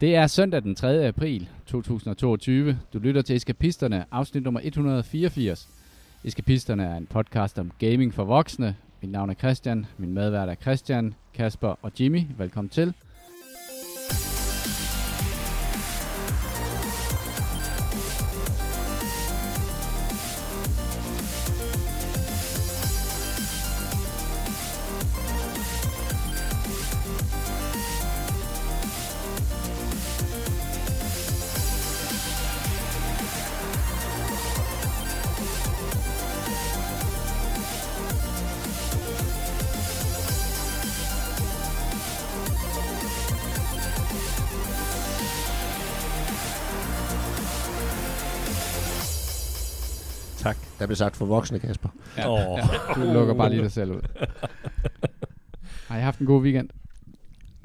Det er søndag den 3. april 2022. Du lytter til Eskapisterne, afsnit nummer 184. Eskapisterne er en podcast om gaming for voksne. Mit navn er Christian, min medvært er Christian, Kasper og Jimmy. Velkommen til. Der blev sagt for voksne, Kasper. Ja, Åh. ja, du lukker bare lige dig selv ud. Har I haft en god weekend?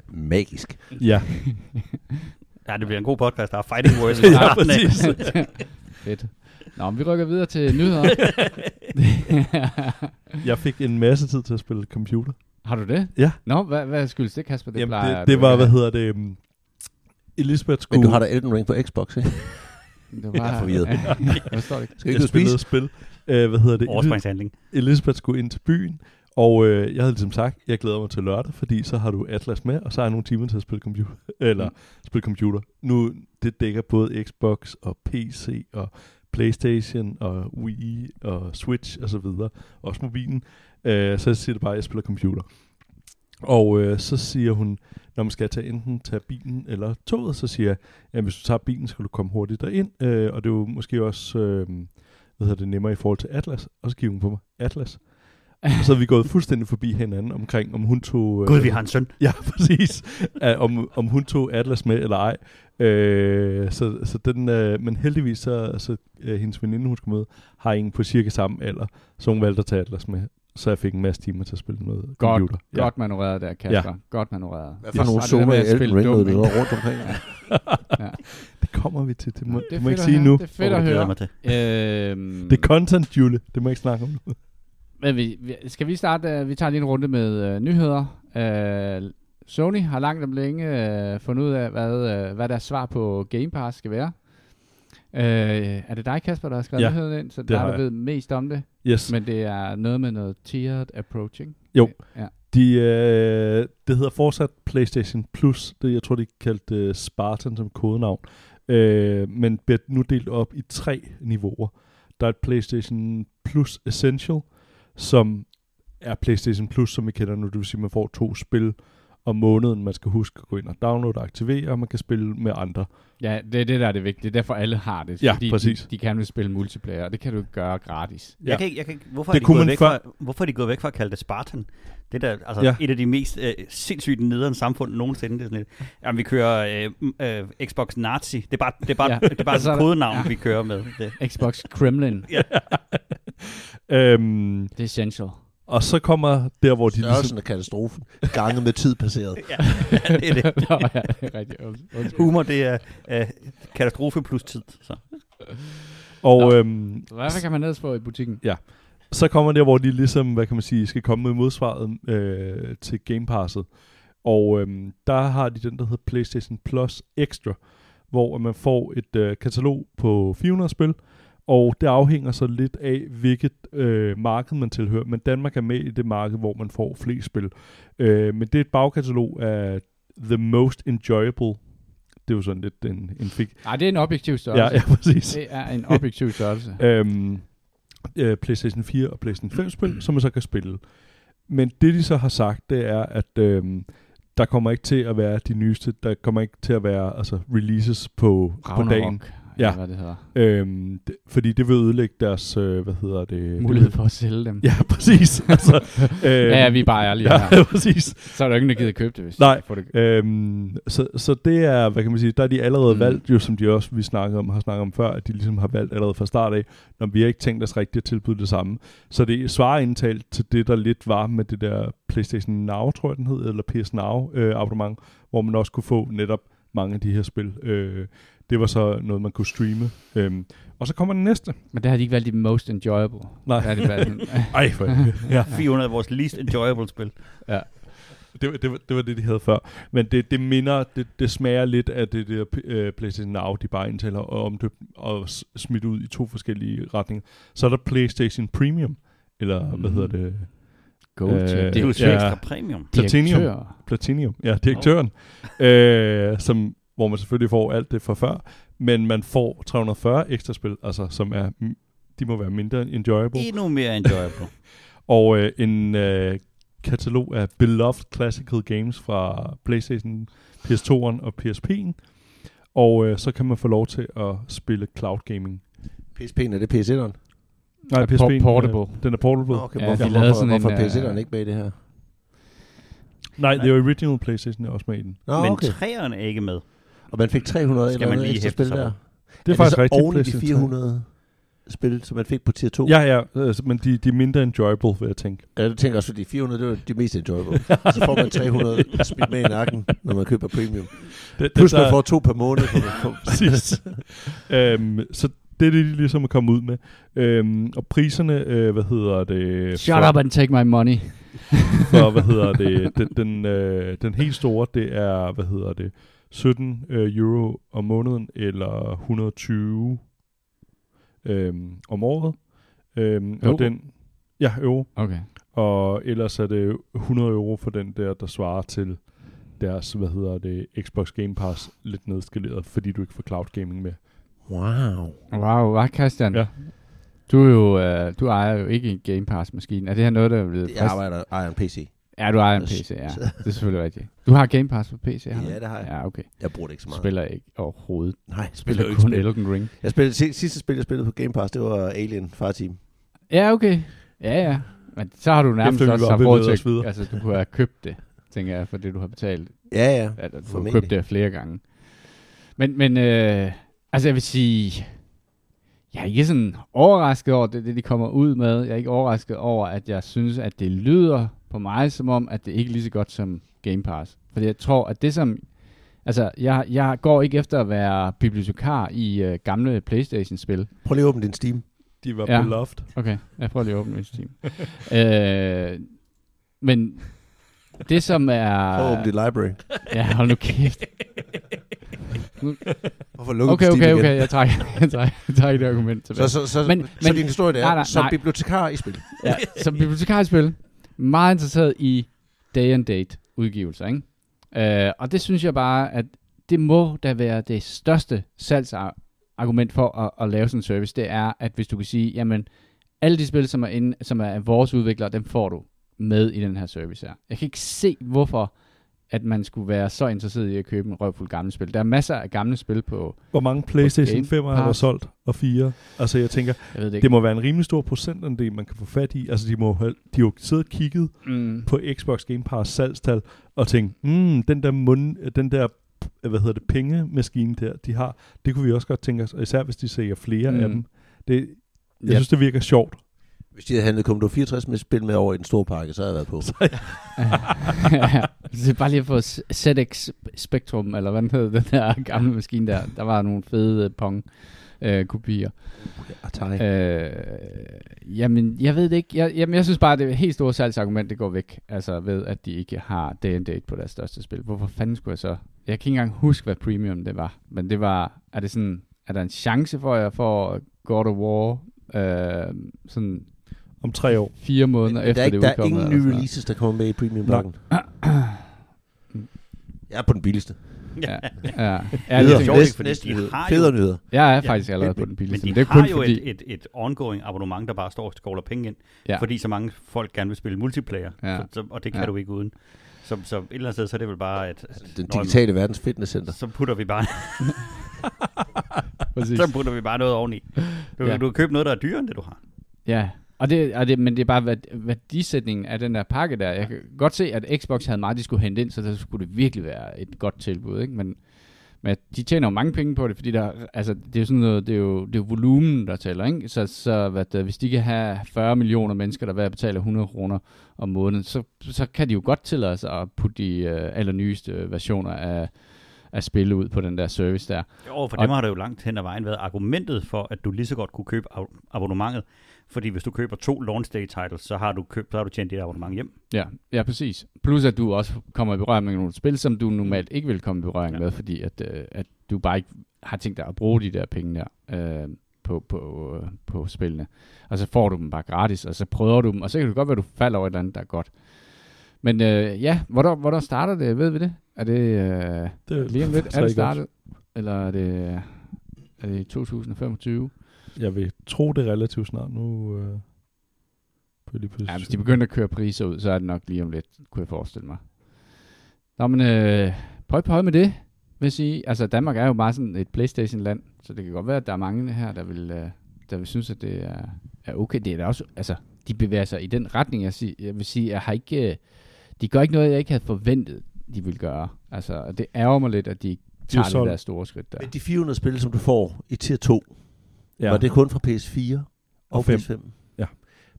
Magisk. Ja. Ja, det bliver en god podcast. Der er fighting words. ja, præcis. Fedt. Nå, men vi rykker videre til nyheder. Jeg fik en masse tid til at spille computer. Har du det? Ja. Nå, hvad, hvad skyldes det, Kasper? Det, Jamen, plejer det, det var, hvad hedder det, um, Elisabeth skulle... Men du har da Elden Ring på Xbox, ikke? Det var, Jeg er forvirret. jeg forstår det ikke. Skal ikke jeg ud at spise? spille spil. Uh, hvad hedder det? Overspringshandling. Elisabeth skulle ind til byen, og øh, jeg havde ligesom sagt, jeg glæder mig til lørdag, fordi så har du Atlas med, og så har jeg nogle timer til at spille computer. Eller Mm. spille computer. Nu, det dækker både Xbox og PC og Playstation og Wii og Switch og så videre. Også mobilen. Øh, så jeg siger det bare, at jeg spiller computer. Og øh, så siger hun, når man skal tage enten tage bilen eller toget, så siger jeg, at hvis du tager bilen, så kan du komme hurtigt derind. Øh, og det er jo måske også øh, hvad hedder det, nemmere i forhold til Atlas. Og så kigger hun på mig, Atlas. Og så er vi gået fuldstændig forbi hinanden omkring, om hun tog... øh, Gud, vi har en søn. Ja, præcis. uh, om, om hun tog Atlas med eller ej. Uh, så, så den, uh, men heldigvis så, så uh, hendes veninde, hun skulle med, har en på cirka samme alder, så hun valgte at tage Atlas med. Så jeg fik en masse timer til at spille noget Godt, computer. Godt manøvreret der, Kasper. Ja. Godt manøvreret. Hvad Yes. for nogle der med zoner i Elden Ring, du er rundt omkring? Ja. Det kommer vi til. Det må, Det er må ikke sige høre. nu. Det er fedt at høre. mig til. Øhm, Det er content, Julie. Det må jeg ikke snakke om nu. men vi, vi, skal vi starte? øh, Vi tager lige en runde med øh, nyheder. Øh, Sony har langt om længe øh, fundet ud af, hvad, øh, hvad deres svar på Game Pass skal være. Øh, er det dig, Kasper, der har skrevet Ja, nyheden ind? Så det der har du ved mest om det. Yes. Men det er noget med noget tiered approaching. Jo. Ja. De, øh, det hedder fortsat PlayStation Plus. Det, jeg tror, de kaldte øh, Spartan som kodenavn. Øh, men bliver nu delt op i tre niveauer. Der er et PlayStation Plus Essential, som er PlayStation Plus, som vi kender nu. Det vil sige, at man får to spil om måneden. Man skal huske at gå ind og downloade og aktivere, og man kan spille med andre. Ja, det er det, der er det vigtige. Det er derfor, alle har det. Ja, fordi præcis. De, de kan vil spille multiplayer, og det kan du ikke gøre gratis. Jeg kan ikke, jeg kan ikke, hvorfor, Det er de gået væk fra, hvorfor er de gået væk fra at kalde det Spartan? Det er da, altså Ja. ja. et af de mest øh, sindssygt nederen samfund nogensinde. Det er sådan et, jamen, vi kører øh, øh, Xbox Nazi. Det er bare, det er bare, Ja. ja. det er bare Og så er et kodenavn, ja. ja. vi kører med. Det. Xbox Kremlin, øhm, det er essential. Og så kommer der, hvor de Størrelsen ligesom... af katastrofen. Gange med tid passeret. Ja, det er det. Nå, ja, det er rigtigt. Und- undskyld. Humor, det er øh, katastrofe plus tid. Så. Og, Nå. øhm, Hvad kan man ellers få i butikken? så kommer der, hvor de ligesom, hvad kan man sige, skal komme med modsvaret øh, til Game Passet. Og øhm, der har de den, der hedder PlayStation Plus Extra, hvor man får et øh, katalog på 400 spil, og det afhænger så lidt af, hvilket øh, marked man tilhører. Men Danmark er med i det marked, hvor man får flest spil. Øh, men det er et bagkatalog af The Most Enjoyable. Det er jo sådan lidt en, en fik. Nej, det er en objektiv Ja, størrelse. ja, præcis. Det er en objektiv størrelse. øhm, øh, PlayStation 4 og PlayStation 5 spil, som man så kan spille. Men det de så har sagt, det er, at øhm, der kommer ikke til at være de nyeste, der kommer ikke til at være altså, releases på, på dagen. Ja. hvad det hedder. Øhm, det, fordi det vil ødelægge deres, øh, hvad hedder det? Mulighed for at sælge dem. Ja, præcis. altså, øhm, ja, ja, vi er bare ærlige ja, her. præcis. Så er der jo ingen, der gider købe det, hvis Nej. de får det. Øhm, så, så det er, hvad kan man sige, der er de allerede mm. valgt, jo som de også, vi snakkede om, har snakket om før, at de ligesom har valgt allerede fra start af, når vi har ikke tænkt os rigtigt at tilbyde det samme. Så det svarer indtalt til det, der lidt var med det der PlayStation Now, tror jeg den hed, eller PS Now øh, abonnement, hvor man også kunne få netop mange af de her spil. Øh, det var så noget, man kunne streame. Øhm, og så kommer den næste. Men det har de ikke valgt de most enjoyable. Nej. Det har de valgt. Ej, for ja. 400 af vores least enjoyable spil. ja. det, var- det, var, det var det, de havde før. Men det, det minder, det, det smager lidt af det der uh, PlayStation Now, de bare indtaler og omdøbt og smidt ud i to forskellige retninger. Så er der PlayStation Premium, eller mm. hvad hedder det? Go Øh, to det er jo Ja. ekstra premium. Platinum. direktør. Platinum, ja, direktøren, øh, som, hvor man selvfølgelig får alt det fra før, men man får 340 ekstra spil, altså som er, de må være mindre enjoyable, Endnu mere enjoyable. og øh, en øh, katalog af beloved classical games fra PlayStation, PS2'eren og PSP'en, og øh, så kan man få lov til at spille cloud gaming. PSP'en, er det PS1'eren? Nej, Er PSP'en, portable. øh, den er portable. Okay, Ja, hvorfor, de lavede hvorfor, sådan hvorfor en, er PS'eren øh, ikke med i det her? Nej, the original PlayStation er også med i den. Nå, Men okay. træerne er ikke med. Og man fik 300 Skal eller man noget lige ekstra spil der. Det er, faktisk så rigtigt. oven i de PlayStation 400 spil, som man fik på tier 2? Ja, ja, øh, men de, de er mindre enjoyable, vil jeg tænke. Ja, det tænker også, fordi 400, det var de mest enjoyable. så får man 300 smidt med i nakken, når man køber premium. Det, Plus der- man får to per måned. Præcis. øhm, så det er det, de ligesom er kommet ud med. Øhm, og priserne, øh, hvad hedder det? Shut for, up and take my money. For, hvad hedder det? Den, den, øh, den helt store, det er, hvad hedder det? 17 øh, euro om måneden, eller 120 øhm, om året. Euro? og den, ja, euro. Okay. Og ellers er det 100 euro for den der, der svarer til deres, hvad hedder det, Xbox Game Pass lidt nedskaleret, fordi du ikke får cloud gaming med. Wow. Wow, hvad Christian? Ja. Du, er jo, øh, du ejer jo ikke en Game Pass-maskine. Er det her noget, der er blevet Jeg arbejder ejer en PC. Ja, du ejer en PC, ja. så- Det er selvfølgelig rigtigt. Du har Game Pass på PC, har du? Ja, det har jeg. Ja, okay. Jeg bruger det ikke så meget. spiller ikke overhovedet. Nej, jeg spiller spiller kun spil. Elden Ring. Jeg spillede, si- sidste spil, jeg spillede på Game Pass, det var Alien Fire Team. Ja, okay. Ja, ja. Men så har du nærmest Efter også haft råd til, videre. altså du kunne have købt det, tænker jeg, for det du har betalt. Ja, ja. At du har købt det flere gange. Men, men øh, altså jeg vil sige, jeg er ikke sådan overrasket over det, det, de kommer ud med. Jeg er ikke overrasket over, at jeg synes, at det lyder på mig som om, at det ikke er lige så godt som Game Pass. Fordi jeg tror, at det som... Altså, jeg, jeg går ikke efter at være bibliotekar i øh, gamle Playstation-spil. Prøv lige at åbne din Steam. De var Ja. beloved. Okay, jeg prøver lige at åbne min Steam. øh, men det som er... Prøv at åbne din library. Ja, hold nu kæft. Hvorfor lukker Okay, okay, igen? okay, jeg tager, jeg tager, jeg tager et argument tilbage. Så, så, så, Men- så men- din historie det er, nej, nej, som nej. bibliotekar i spil. Ja, som bibliotekarspil, meget interesseret i day and date udgivelser, ikke? Øh, og det synes jeg bare, at det må da være det største salgsargument for at, at lave sådan en service, det er, at hvis du kan sige, jamen, alle de spil, som er, inde, som er vores udviklere, dem får du med i den her service her. Jeg kan ikke se, hvorfor at man skulle være så interesseret i at købe en røvfuld gamle spil. Der er masser af gamle spil på, Hvor mange PlayStation Game 5 har der solgt, og 4? Altså jeg tænker, jeg det det må være en rimelig stor procentandel, man kan få fat i. Altså de må have, de har jo siddet og kigget mm, på Xbox Game Pass salgstal, og tænkt, mm, den der mund, den der hvad hedder det, pengemaskine der, de har, det kunne vi også godt tænke os, og især hvis de sælger flere mm. af dem. Det, jeg Ja. synes, det virker sjovt. Hvis de havde handlet Commodore 64 med spil med over i den store pakke, så havde jeg været på. ja, det er bare lige få ZX Spectrum, eller hvad den hed, den der gamle maskine der. Der var nogle fede Pong øh, kopier. Atari. Øh, jamen, jeg ved det ikke. Jeg, jamen, jeg synes bare, at det helt store salgsargument, det går væk. Altså ved, at de ikke har day and date på deres største spil. Hvorfor fanden skulle jeg så? Jeg kan ikke engang huske, hvad premium det var. Men det var, er det sådan, er der en chance for, at jeg får God of War øh, sådan Om tre år. fire måneder Men efter der er, det ikke, er der er ingen eller nye releases, der kommer med i premium pakken. Jeg er på den billigste. Ja, ja. ja det, sjovt, ikke? fordi næste de nyhed. har Federe jo- nyheder. jeg er Ja, faktisk allerede men- på den billigste. Men Men de det er har kun jo fordi... et, et, et ongoing abonnement, der bare står og skovler penge ind, Ja. ja. fordi så mange folk gerne vil spille multiplayer, Ja. så, så, og det kan Ja. du ikke uden. Så, så et eller andet sted, så er det vel bare, at Den Nå, digitale verdens fitnesscenter. så putter vi bare, så putter vi bare noget oveni. Du, Ja. ja. du kan købe noget, der er dyrere, end det du har. Ja, og det, og det, men det er bare værd- værdisætningen af den der pakke der. Jeg kan godt se, at Xbox havde meget, de skulle hente ind, så der skulle det virkelig være et godt tilbud, ikke? Men, men de tjener jo mange penge på det, fordi der, altså, det er jo sådan noget, det er jo, det er jo volumen, der tæller, ikke? Så, så hvad hvis de kan have 40 millioner mennesker, der hver betaler 100 kroner om måneden, så, så kan de jo godt tillade sig at putte de uh, allernyeste versioner af, af spille ud på den der service der. Jo, for Og- dem har det jo langt hen ad vejen været argumentet for, at du lige så godt kunne købe ab- abonnementet. Fordi hvis du køber to launch day titles, så har du, købt, så har du tjent dit abonnement hjem. Ja, ja, præcis. Plus at du også kommer i berøring med nogle spil, som du normalt ikke vil komme i berøring Ja. med, fordi at, øh, at du bare ikke har tænkt dig at bruge de der penge der øh, på, på, øh, på spillene. Og så får du dem bare gratis, og så prøver du dem, og så kan det godt være, at du falder over et eller andet, der er godt. Men øh, ja, hvornår, hvornår starter det? Ved vi det? Er det øh, Det lige om lidt? Er det startet? Eller er det, er det i 2025? Jeg vil tro, det er relativt snart nu. Øh, på lige Ja, hvis de begynder at køre priser ud, så er det nok lige om lidt, kunne jeg forestille mig. Nå, men øh, pøj pøj med det, vil jeg sige. Altså, Danmark er jo bare sådan et Playstation-land, så det kan godt være, at der er mange her, der vil, øh, der vil synes, at det er, er okay. Det er da også, altså, de bevæger sig i den retning, jeg, sig, jeg vil sige, jeg har ikke, øh, de gør ikke noget, jeg ikke havde forventet, de vil gøre. Altså, og det ærger mig lidt, at de er tager det solgt. der store skridt der. Men de 400 spil, som du får i tier 2, ja. var det kun fra PS4 og, Og og fem. PS5? Ja.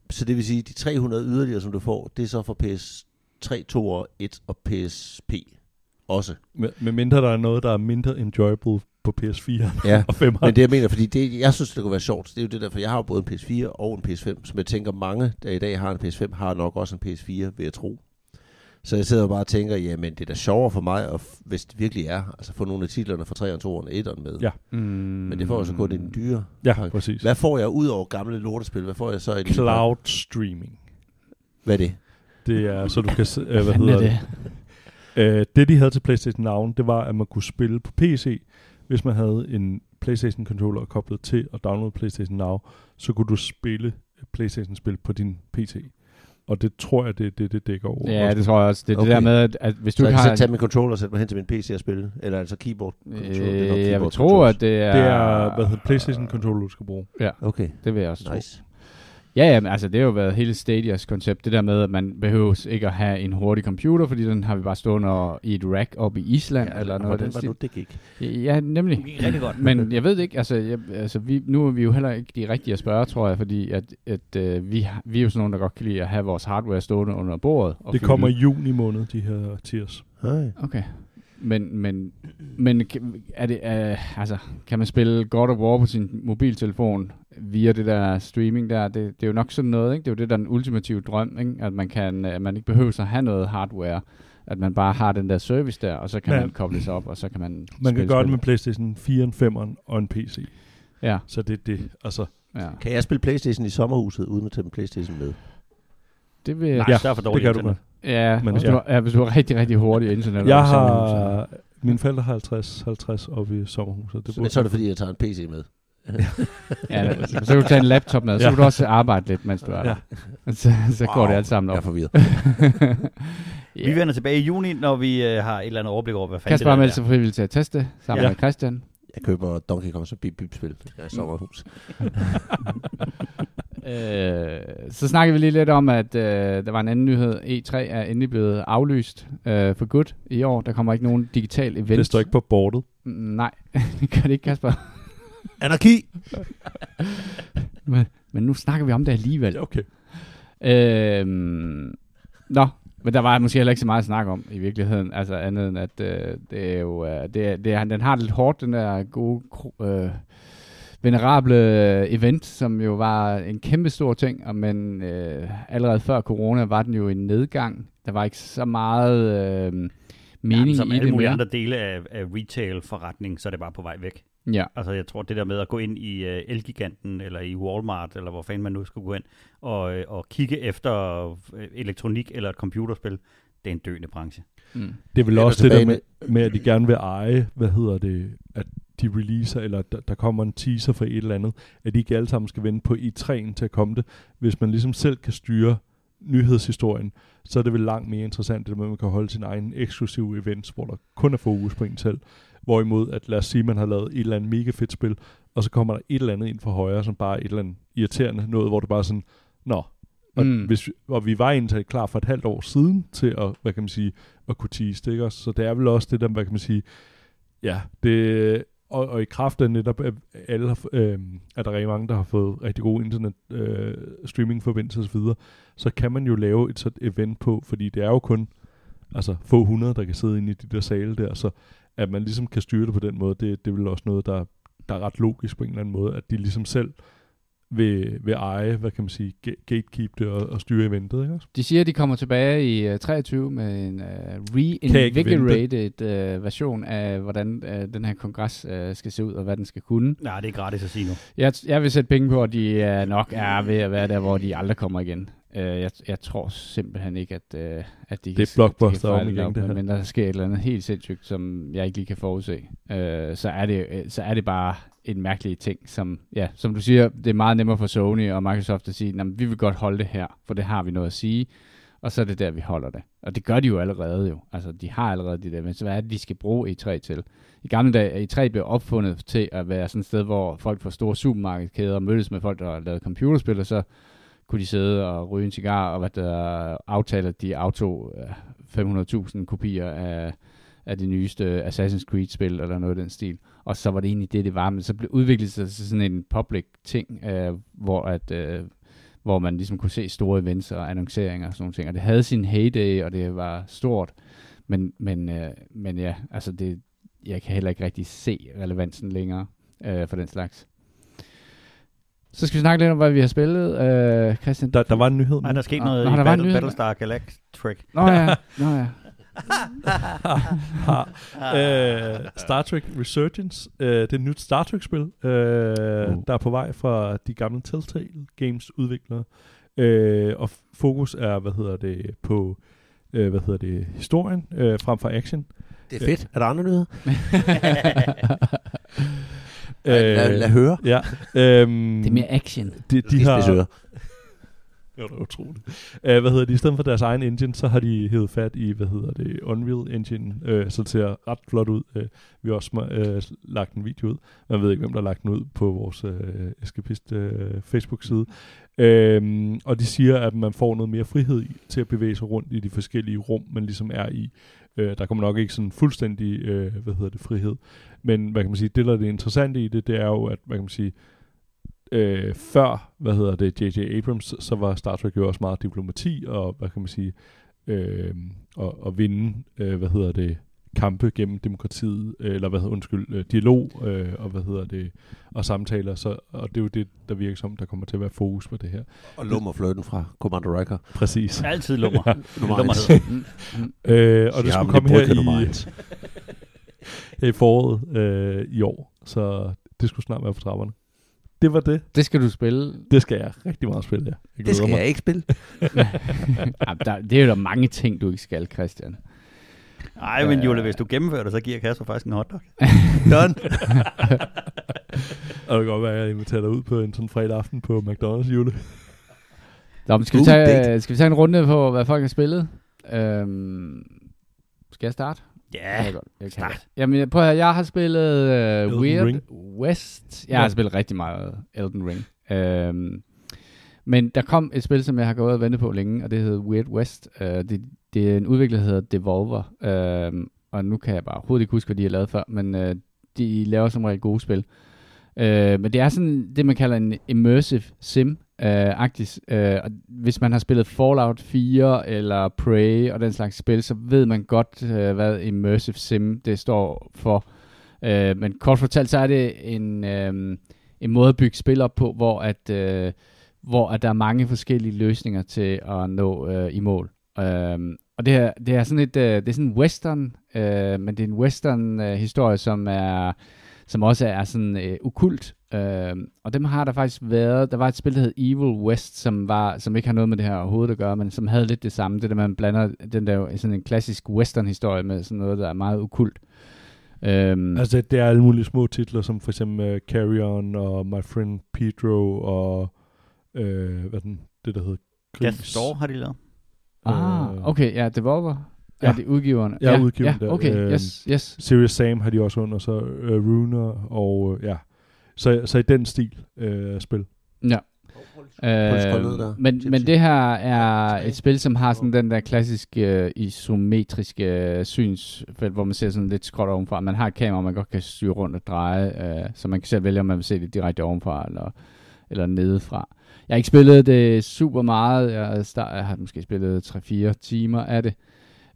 Så det vil sige, de 300 yderligere, som du får, det er så fra PS3, 2 og 1 og PSP også. med, med mindre der er noget, der er mindre enjoyable på PS4 Ja, og 5. men det jeg mener, fordi det, jeg synes, det kunne være sjovt, det er jo det der, for jeg har jo både en PS4 og en PS5, som jeg tænker, mange, der i dag har en PS5, har nok også en PS4, vil jeg tro. Så jeg sidder og bare og tænker, jamen det er da sjovere for mig, at, hvis det virkelig er, altså få nogle af titlerne fra 3'eren, 2'eren og 1'eren med. Ja. Mm, Men det får jo så kun i den dyre. Ja, pakke. præcis. Hvad får jeg ud over gamle lortespil? Hvad får jeg så i? Cloud streaming. Hvad er det? Det er, så du kan... Øh, hvad hedder er det? Øh, det, de havde til PlayStation Now, det var, at man kunne spille på PC, hvis man havde en PlayStation controller koblet til og downloade PlayStation Now, så kunne du spille PlayStation-spil på din PC. Og det tror jeg, det det, det dækker over. Ja, det tror jeg også. Det er okay. Det der med, at, at hvis Så du jeg ikke har... så tage min controller og sætte mig hen til min PC og spille? Eller altså keyboard er Øh, jeg keyboard vil tro, controllers. at det er... Det er, hvad hedder PlayStation controller, du skal bruge. Okay, Det vil jeg også tro. Ja, ja, men altså det har jo været hele Stadias koncept, det der med, at man behøver ikke at have en hurtig computer, fordi den har vi bare stående og- i et rack oppe i Island, ja, eller noget Hvordan den var nu, det gik? Ja, nemlig. Det gik rigtig godt. Men jeg ved det ikke, altså, jeg, altså vi, nu er vi jo heller ikke de rigtige at spørge, tror jeg, fordi at, at øh, vi, har- vi er jo sådan nogen, der godt kan lide at have vores hardware stående under bordet. Og Det fylde kommer i juni måned, de her tiers. Hej. Okay. Men, men, men kan- er det, uh, altså, kan man spille God of War på sin mobiltelefon via det der streaming der? Det, det er jo nok sådan noget, ikke? Det er jo det, der er den ultimative drøm, ikke? At man, kan, at man ikke behøver at have noget hardware. At man bare har den der service der, og så kan Ja. man koble sig op, og så kan man Man kan spille gøre det spil. med PlayStation 4, 5 og en PC. Ja, Så det er det. Altså, ja. Kan jeg spille Playstation i sommerhuset, uden at tage min Playstation med? Det vil Nej, Ja, der er for det dårligt kan du internet. Ja, Men- hvis, ja. Du, ja, hvis du har rigtig, rigtig hurtigt internet. jeg har... Mine forældre har 50, 50 oppe i sommerhuset. Det Men så er det fordi, jeg tager en PC med. Ja, så så kan du tage en laptop med, så Ja. kan du også arbejde lidt, mens du er der. Så, så går det alt sammen Jeg er op. forvirret. Vi vender tilbage i juni, når vi øh, har et eller andet overblik over, hvad fanden Kasper det har der meldt er. sig frivilligt til at teste, sammen Ja. med Christian. Jeg køber Donkey Kong som bip bip spil. Jeg er i sommerhus. Øh, så snakker vi lige lidt om, at øh, der var en anden nyhed. E3 er endelig blevet aflyst øh, for godt i år. Der kommer ikke nogen digital event. Det står ikke på bordet. Mm, Nej, det gør det ikke, Kasper. Anarki! Men, men nu snakker vi om det alligevel. Okay. Øhm, nå, men der var måske heller ikke så meget at snakke om i virkeligheden. Altså andet end, at øh, det er jo, øh, det, er- det er, den har det lidt hårdt, den der gode, øh, venerable event, som jo var en kæmpe stor ting, og men øh, allerede før corona var den jo en nedgang. Der var ikke så meget øh, mening Jamen, som i alle det mulige mere. andre dele af, af retail-forretning, så er det bare på vej væk. Ja. Altså, jeg tror, det der med at gå ind i uh, Elgiganten, eller i Walmart, eller hvor fanden man nu skulle gå ind, og, øh, og kigge efter øh, elektronik eller et computerspil, det er en døende branche. Mm. Det er vel Jeg også det der med, med, at de gerne vil eje, hvad hedder det, at de releaser, eller der, der kommer en teaser for et eller andet, at de ikke alle sammen skal vente på i3'en til at komme det. Hvis man ligesom selv kan styre nyhedshistorien, så er det vel langt mere interessant, det med, at man kan holde sin egen eksklusive events, hvor der kun er fokus på en selv. Hvorimod, at lad os sige, man har lavet et eller andet mega fedt spil, og så kommer der et eller andet ind fra højre, som bare er et eller andet irriterende noget, hvor det bare sådan, nå, og, Mm. hvis, vi- og vi var egentlig klar for et halvt år siden til at, hvad kan man sige, at kunne tease ikke? Så det er vel også det der, hvad kan man sige, ja, det, og, og i kraft af netop, at alle har, øh, at der er rigtig mange, der har fået rigtig gode internet øh, streamingforbindelser osv., så kan man jo lave et sådan event på, fordi det er jo kun altså få hundrede, der kan sidde inde i de der sale der, så at man ligesom kan styre det på den måde, det, det er vel også noget, der, der er ret logisk på en eller anden måde, at de ligesom selv vil, vil eje, hvad kan man sige, ga- gatekeep det og, og styre eventet, ikke også? De siger, at de kommer tilbage i uh, 23 med en uh, reinvigorated uh, version af, hvordan uh, den her kongres uh, skal se ud, og hvad den skal kunne. Nej, det er gratis at sige nu. Jeg, jeg vil sætte penge på, at de uh, nok er ved at være der, hvor de aldrig kommer igen. Uh, jeg, jeg tror simpelthen ikke, at, uh, at de Det er kan, blockbuster de om kan fejle igen, det her. Men der sker et eller andet helt sindssygt, som jeg ikke lige kan forudse. Uh, så, er det, øh, så er det bare en mærkelig ting, som, ja, som du siger, det er meget nemmere for Sony og Microsoft at sige, "Nå, vi vil godt holde det her, for det har vi noget at sige, og så er det der, vi holder det. Og det gør de jo allerede jo. Altså, de har allerede det der, men så hvad er det, de skal bruge E3 til? I gamle dage, E3 blev opfundet til at være sådan et sted, hvor folk fra store supermarkedskæder mødtes med folk, der har lavet computerspil, og så kunne de sidde og ryge en cigar, og hvad der aftalte, at de aftog øh, 500.000 kopier af, af det nyeste Assassin's Creed-spil, eller noget af den stil. Og så var det egentlig det, det var, men så blev udviklet sig til sådan en public ting, øh, hvor at... Øh, hvor man ligesom kunne se store events og annonceringer og sådan nogle ting. Og det havde sin heyday, og det var stort. Men, men, øh, men ja, altså det, jeg kan heller ikke rigtig se relevansen længere øh, for den slags. Så skal vi snakke lidt om, hvad vi har spillet. Øh, Christian? Der, der var en nyhed. Nej, der er sket Nå, noget nå, i der var en Battle, nyhed. Battlestar Galactic. Nå ja, nå ja. øh, Star Trek Resurgence. Øh, det er et nyt Star Trek-spil, øh, Uh. der er på vej fra de gamle Telltale Games udviklere. Øh, og fokus er, hvad hedder det, på øh, hvad hedder det, historien øh, frem for action. Det er fedt. Er der andre nyheder? Øh, lad, lad høre. Ja. Øhm, Det er mere action. de, de har. Ja, det er utroligt. Uh, hvad hedder det? I stedet for deres egen engine, så har de hævet fat i, hvad hedder det, Unreal Engine, uh, så det ser ret flot ud. Uh, vi har også uh, lagt en video ud. Man ved ikke, hvem der har lagt den ud på vores uh, Escapist uh, Facebook-side. Uh, og de siger, at man får noget mere frihed i, til at bevæge sig rundt i de forskellige rum, man ligesom er i. Øh, der kommer nok ikke sådan fuldstændig, øh, hvad hedder det, frihed. Men hvad kan man sige, det der er det interessante i det, det er jo, at, hvad kan man sige, øh, før, hvad hedder det, J.J. Abrams, så var Star Trek jo også meget diplomati, og hvad kan man sige, øh, og, og vinde, øh, hvad hedder det, kampe gennem demokratiet, øh, eller hvad hedder, undskyld, øh, dialog, øh, og hvad hedder det, og samtaler, så, og det er jo det, der virker som, der kommer til at være fokus på det her. Og lummer fløjten fra Commander Riker. Præcis. Altid lummer. Ja. Nummer. Mm, mm. Øh, og det skulle komme her i, her i foråret øh, i år, så det skulle snart være på trapperne. Det var det. Det skal du spille. Det skal jeg rigtig meget spille, ja. Jeg Det skal glæder jeg ikke spille. ja, der, det er jo der mange ting, du ikke skal, Christian. Nej, men Øh. Jule, hvis du gennemfører det, så giver Kasper faktisk en hotdog. Done. Og det kan godt være, at jeg inviterer dig ud på en sådan fredag aften på McDonald's, Jule. Nå, men skal, vi tage, date. skal vi tage en runde på, hvad folk har spillet? Øhm, skal jeg starte? Ja, jeg godt. Jeg start. Jamen, prøv at høre, jeg har spillet uh, Weird Ring. West. Jeg Ja. har spillet rigtig meget Elden Ring. Øhm, men der kom et spil, som jeg har gået og ventet på længe, og det hedder Weird West. Uh, det, det er en udvikler, der hedder Devolver. øh, og nu kan jeg bare overhovedet ikke huske, hvad de har lavet før, men øh, de laver som regel gode spil. Øh, men det er sådan det, man kalder en immersive sim. øh, agtig, Øh, og hvis man har spillet Fallout 4 eller Prey og den slags spil, så ved man godt, øh, hvad immersive sim det står for. Øh, men kort fortalt, så er det en, øh, en måde at bygge spil op på, hvor at, øh, hvor at der er mange forskellige løsninger til at nå øh, i mål. Um, og det er, det er sådan et, uh, det er sådan en western, uh, men det er en western uh, historie, som er som også er sådan uh, ukult. Uh, og dem har der faktisk været. Der var et spil, der hed Evil West, som var som ikke har noget med det her overhovedet at gøre, men som havde lidt det samme. Det der, man blander den der sådan en klassisk western historie med sådan noget, der er meget ukult. Um, Altså, det er alle mulige små titler, som for eksempel uh, Carry On og My Friend Pedro og uh, hvad den, det der hedder Death Door har de lavet. Ah, øh, okay, ja, Devolver. Ja, Ja. er det udgiveren? Ja, udgiveren ja, der, okay, øhm, yes, yes. Serious Sam har de også under, så uh, Runer og uh, ja. Så, så i den stil uh, spil. Ja. Øh, men, men det her er et spil, som har sådan den der klassiske øh, isometriske øh, synsfelt, hvor man ser sådan lidt skråt ovenfra. Man har et kamera, man godt kan styre rundt og dreje, øh, så man kan selv vælge, om man vil se det direkte ovenfra eller, eller nedefra. Jeg har ikke spillet det super meget. Jeg, har start, jeg har måske spillet 3-4 timer af det.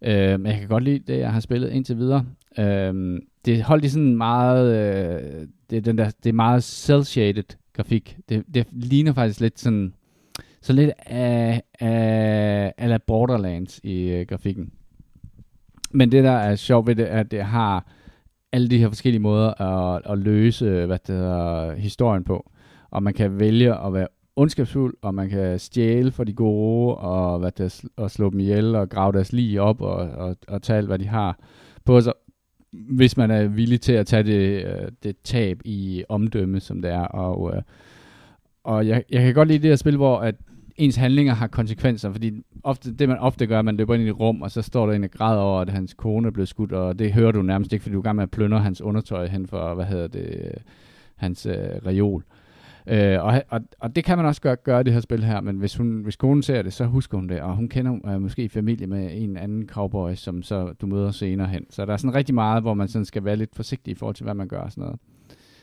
Øh, men jeg kan godt lide det, jeg har spillet indtil videre. Øh, det holdt i sådan meget, øh, det, den der, det er meget cel-shaded grafik. Det, det ligner faktisk lidt sådan, så lidt af, af, af Borderlands i øh, grafikken. Men det, der er sjovt ved det, er, at det har alle de her forskellige måder at, at løse øh, hvad det hedder, historien på. Og man kan vælge at være ondskabsfuld, og man kan stjæle for de gode, og, hvad det, og slå dem ihjel, og grave deres lige op, og, og, og tage alt, hvad de har på sig, hvis man er villig til at tage det, øh, det tab i omdømme, som det er. Og, øh, og jeg, jeg kan godt lide det her spil, hvor at ens handlinger har konsekvenser, fordi ofte, det man ofte gør, man løber ind i et rum, og så står der en og græder over, at hans kone er blevet skudt, og det hører du nærmest ikke, fordi du er gang med at plønne hans undertøj hen for, hvad hedder det, øh, hans øh, reol. Øh, Øh, og, og, og det kan man også gøre, gøre det her spil her, men hvis, hun, hvis konen ser det, så husker hun det, og hun kender øh, måske familie med en anden cowboy, som så du møder senere hen. Så der er sådan rigtig meget, hvor man sådan skal være lidt forsigtig i forhold til, hvad man gør og sådan noget.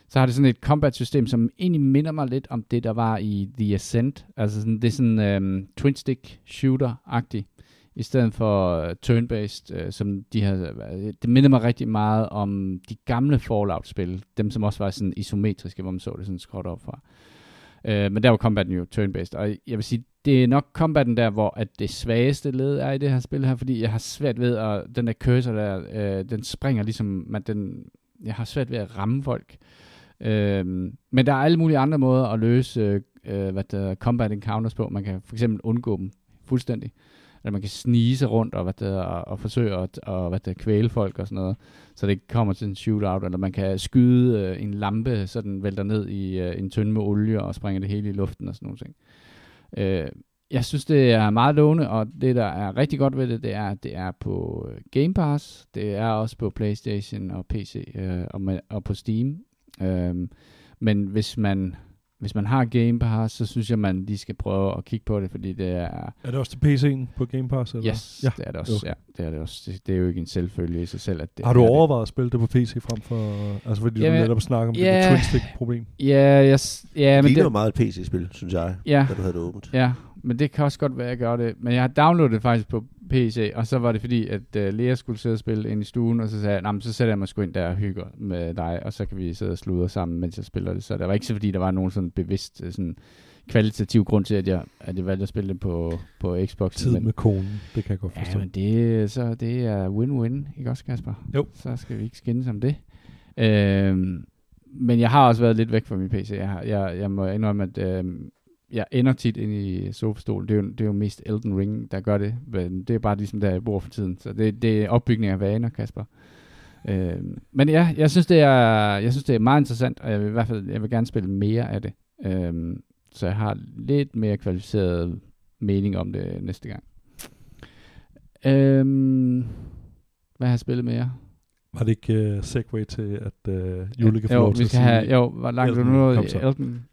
Så har det sådan et combat-system, som egentlig minder mig lidt om det, der var i The Ascent. Altså sådan, det er sådan øh, twin-stick shooter-agtigt, i stedet for uh, turn-based, uh, som de har, øh, det minder mig rigtig meget om de gamle Fallout-spil, dem som også var sådan isometriske, hvor man så det sådan skråt op fra. Uh, men der var combaten jo turn-based, og jeg vil sige, det er nok combaten der, hvor at det svageste led er i det her spil her, fordi jeg har svært ved, at den der cursor der, uh, den springer ligesom, man, den, jeg har svært ved at ramme folk. Øhm, men der er alle mulige andre måder at løse øh, hvad der, combat encounters på. Man kan for eksempel undgå dem fuldstændig. Eller man kan snige sig rundt og, hvad det, og, og forsøge at og, hvad det, kvæle folk og sådan noget. Så det kommer til en shootout. Eller man kan skyde øh, en lampe, så den vælter ned i øh, en tynde med olie og springer det hele i luften og sådan nogle ting. Øh, jeg synes, det er meget lovende, og det, der er rigtig godt ved det, det er, at det er på øh, Game Pass, det er også på PlayStation og PC øh, og, med, og på Steam. Øh, men hvis man, hvis man har Game Pass, så synes jeg, man lige skal prøve at kigge på det, fordi det er... Er det også til PC'en på Game Pass? Eller? Yes, ja. det er det også. Jo. Ja, det er det også. Det, det, er jo ikke en selvfølge i sig selv, at det Har du er overvejet at spille det på PC frem for... Altså fordi Jamen, du netop snakker om ja. det der twin-stick-problem. Ja, yes, ja, det men det, meget et PC-spil, synes jeg, Ja. da du havde det åbent. ja, men det kan også godt være, at jeg gør det. Men jeg har downloadet det faktisk på PC, og så var det fordi, at uh, Lea skulle sidde og spille ind i stuen, og så sagde jeg, "Nå, men så sætter jeg mig sgu ind der og hygger med dig, og så kan vi sidde og sludre sammen, mens jeg spiller det. Så det var ikke så, fordi der var nogen sådan bevidst øh, sådan kvalitativ grund til, at jeg, at jeg valgte at spille det på, på Xbox. Tid med konen, det kan jeg godt forstå. Ja, men det, så det er win-win, ikke også, Kasper? Jo. Så skal vi ikke skændes om det. Øhm, men jeg har også været lidt væk fra min PC. Jeg, har, jeg, jeg må indrømme, at øhm, jeg ender tit ind i sofastolen. Det er, jo, det er jo mest Elden Ring, der gør det. Men det er bare ligesom, der jeg bor for tiden. Så det, det er opbygning af vaner, Kasper. Øhm, men ja, jeg synes, det er, jeg synes, det er meget interessant, og jeg vil i hvert fald jeg vil gerne spille mere af det. Øhm, så jeg har lidt mere kvalificeret mening om det næste gang. Øhm, hvad har jeg spillet mere? Var det ikke uh, segway til, at uh, Jule kan få lov vi til at sige... have, jo, hvor langt er du Elden, nu? Elden,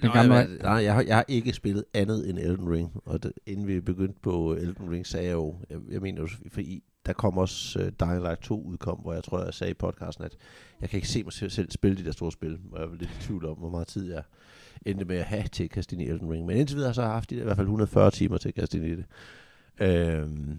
den Nej, gamle, jeg, nej jeg, har, jeg har ikke spillet andet end Elden Ring. Og det, inden vi begyndte på Elden Ring, sagde jeg jo, jeg, jeg mener jo, for I, der kom også uh, Dying Light 2 udkom, hvor jeg tror, jeg sagde i podcasten, at jeg kan ikke se mig selv, spille de der store spil, og jeg var lidt i tvivl om, hvor meget tid jeg endte med at have til at kaste ind i Elden Ring. Men indtil videre så har jeg haft de der, i hvert fald 140 timer til at kaste ind i det. Øhm,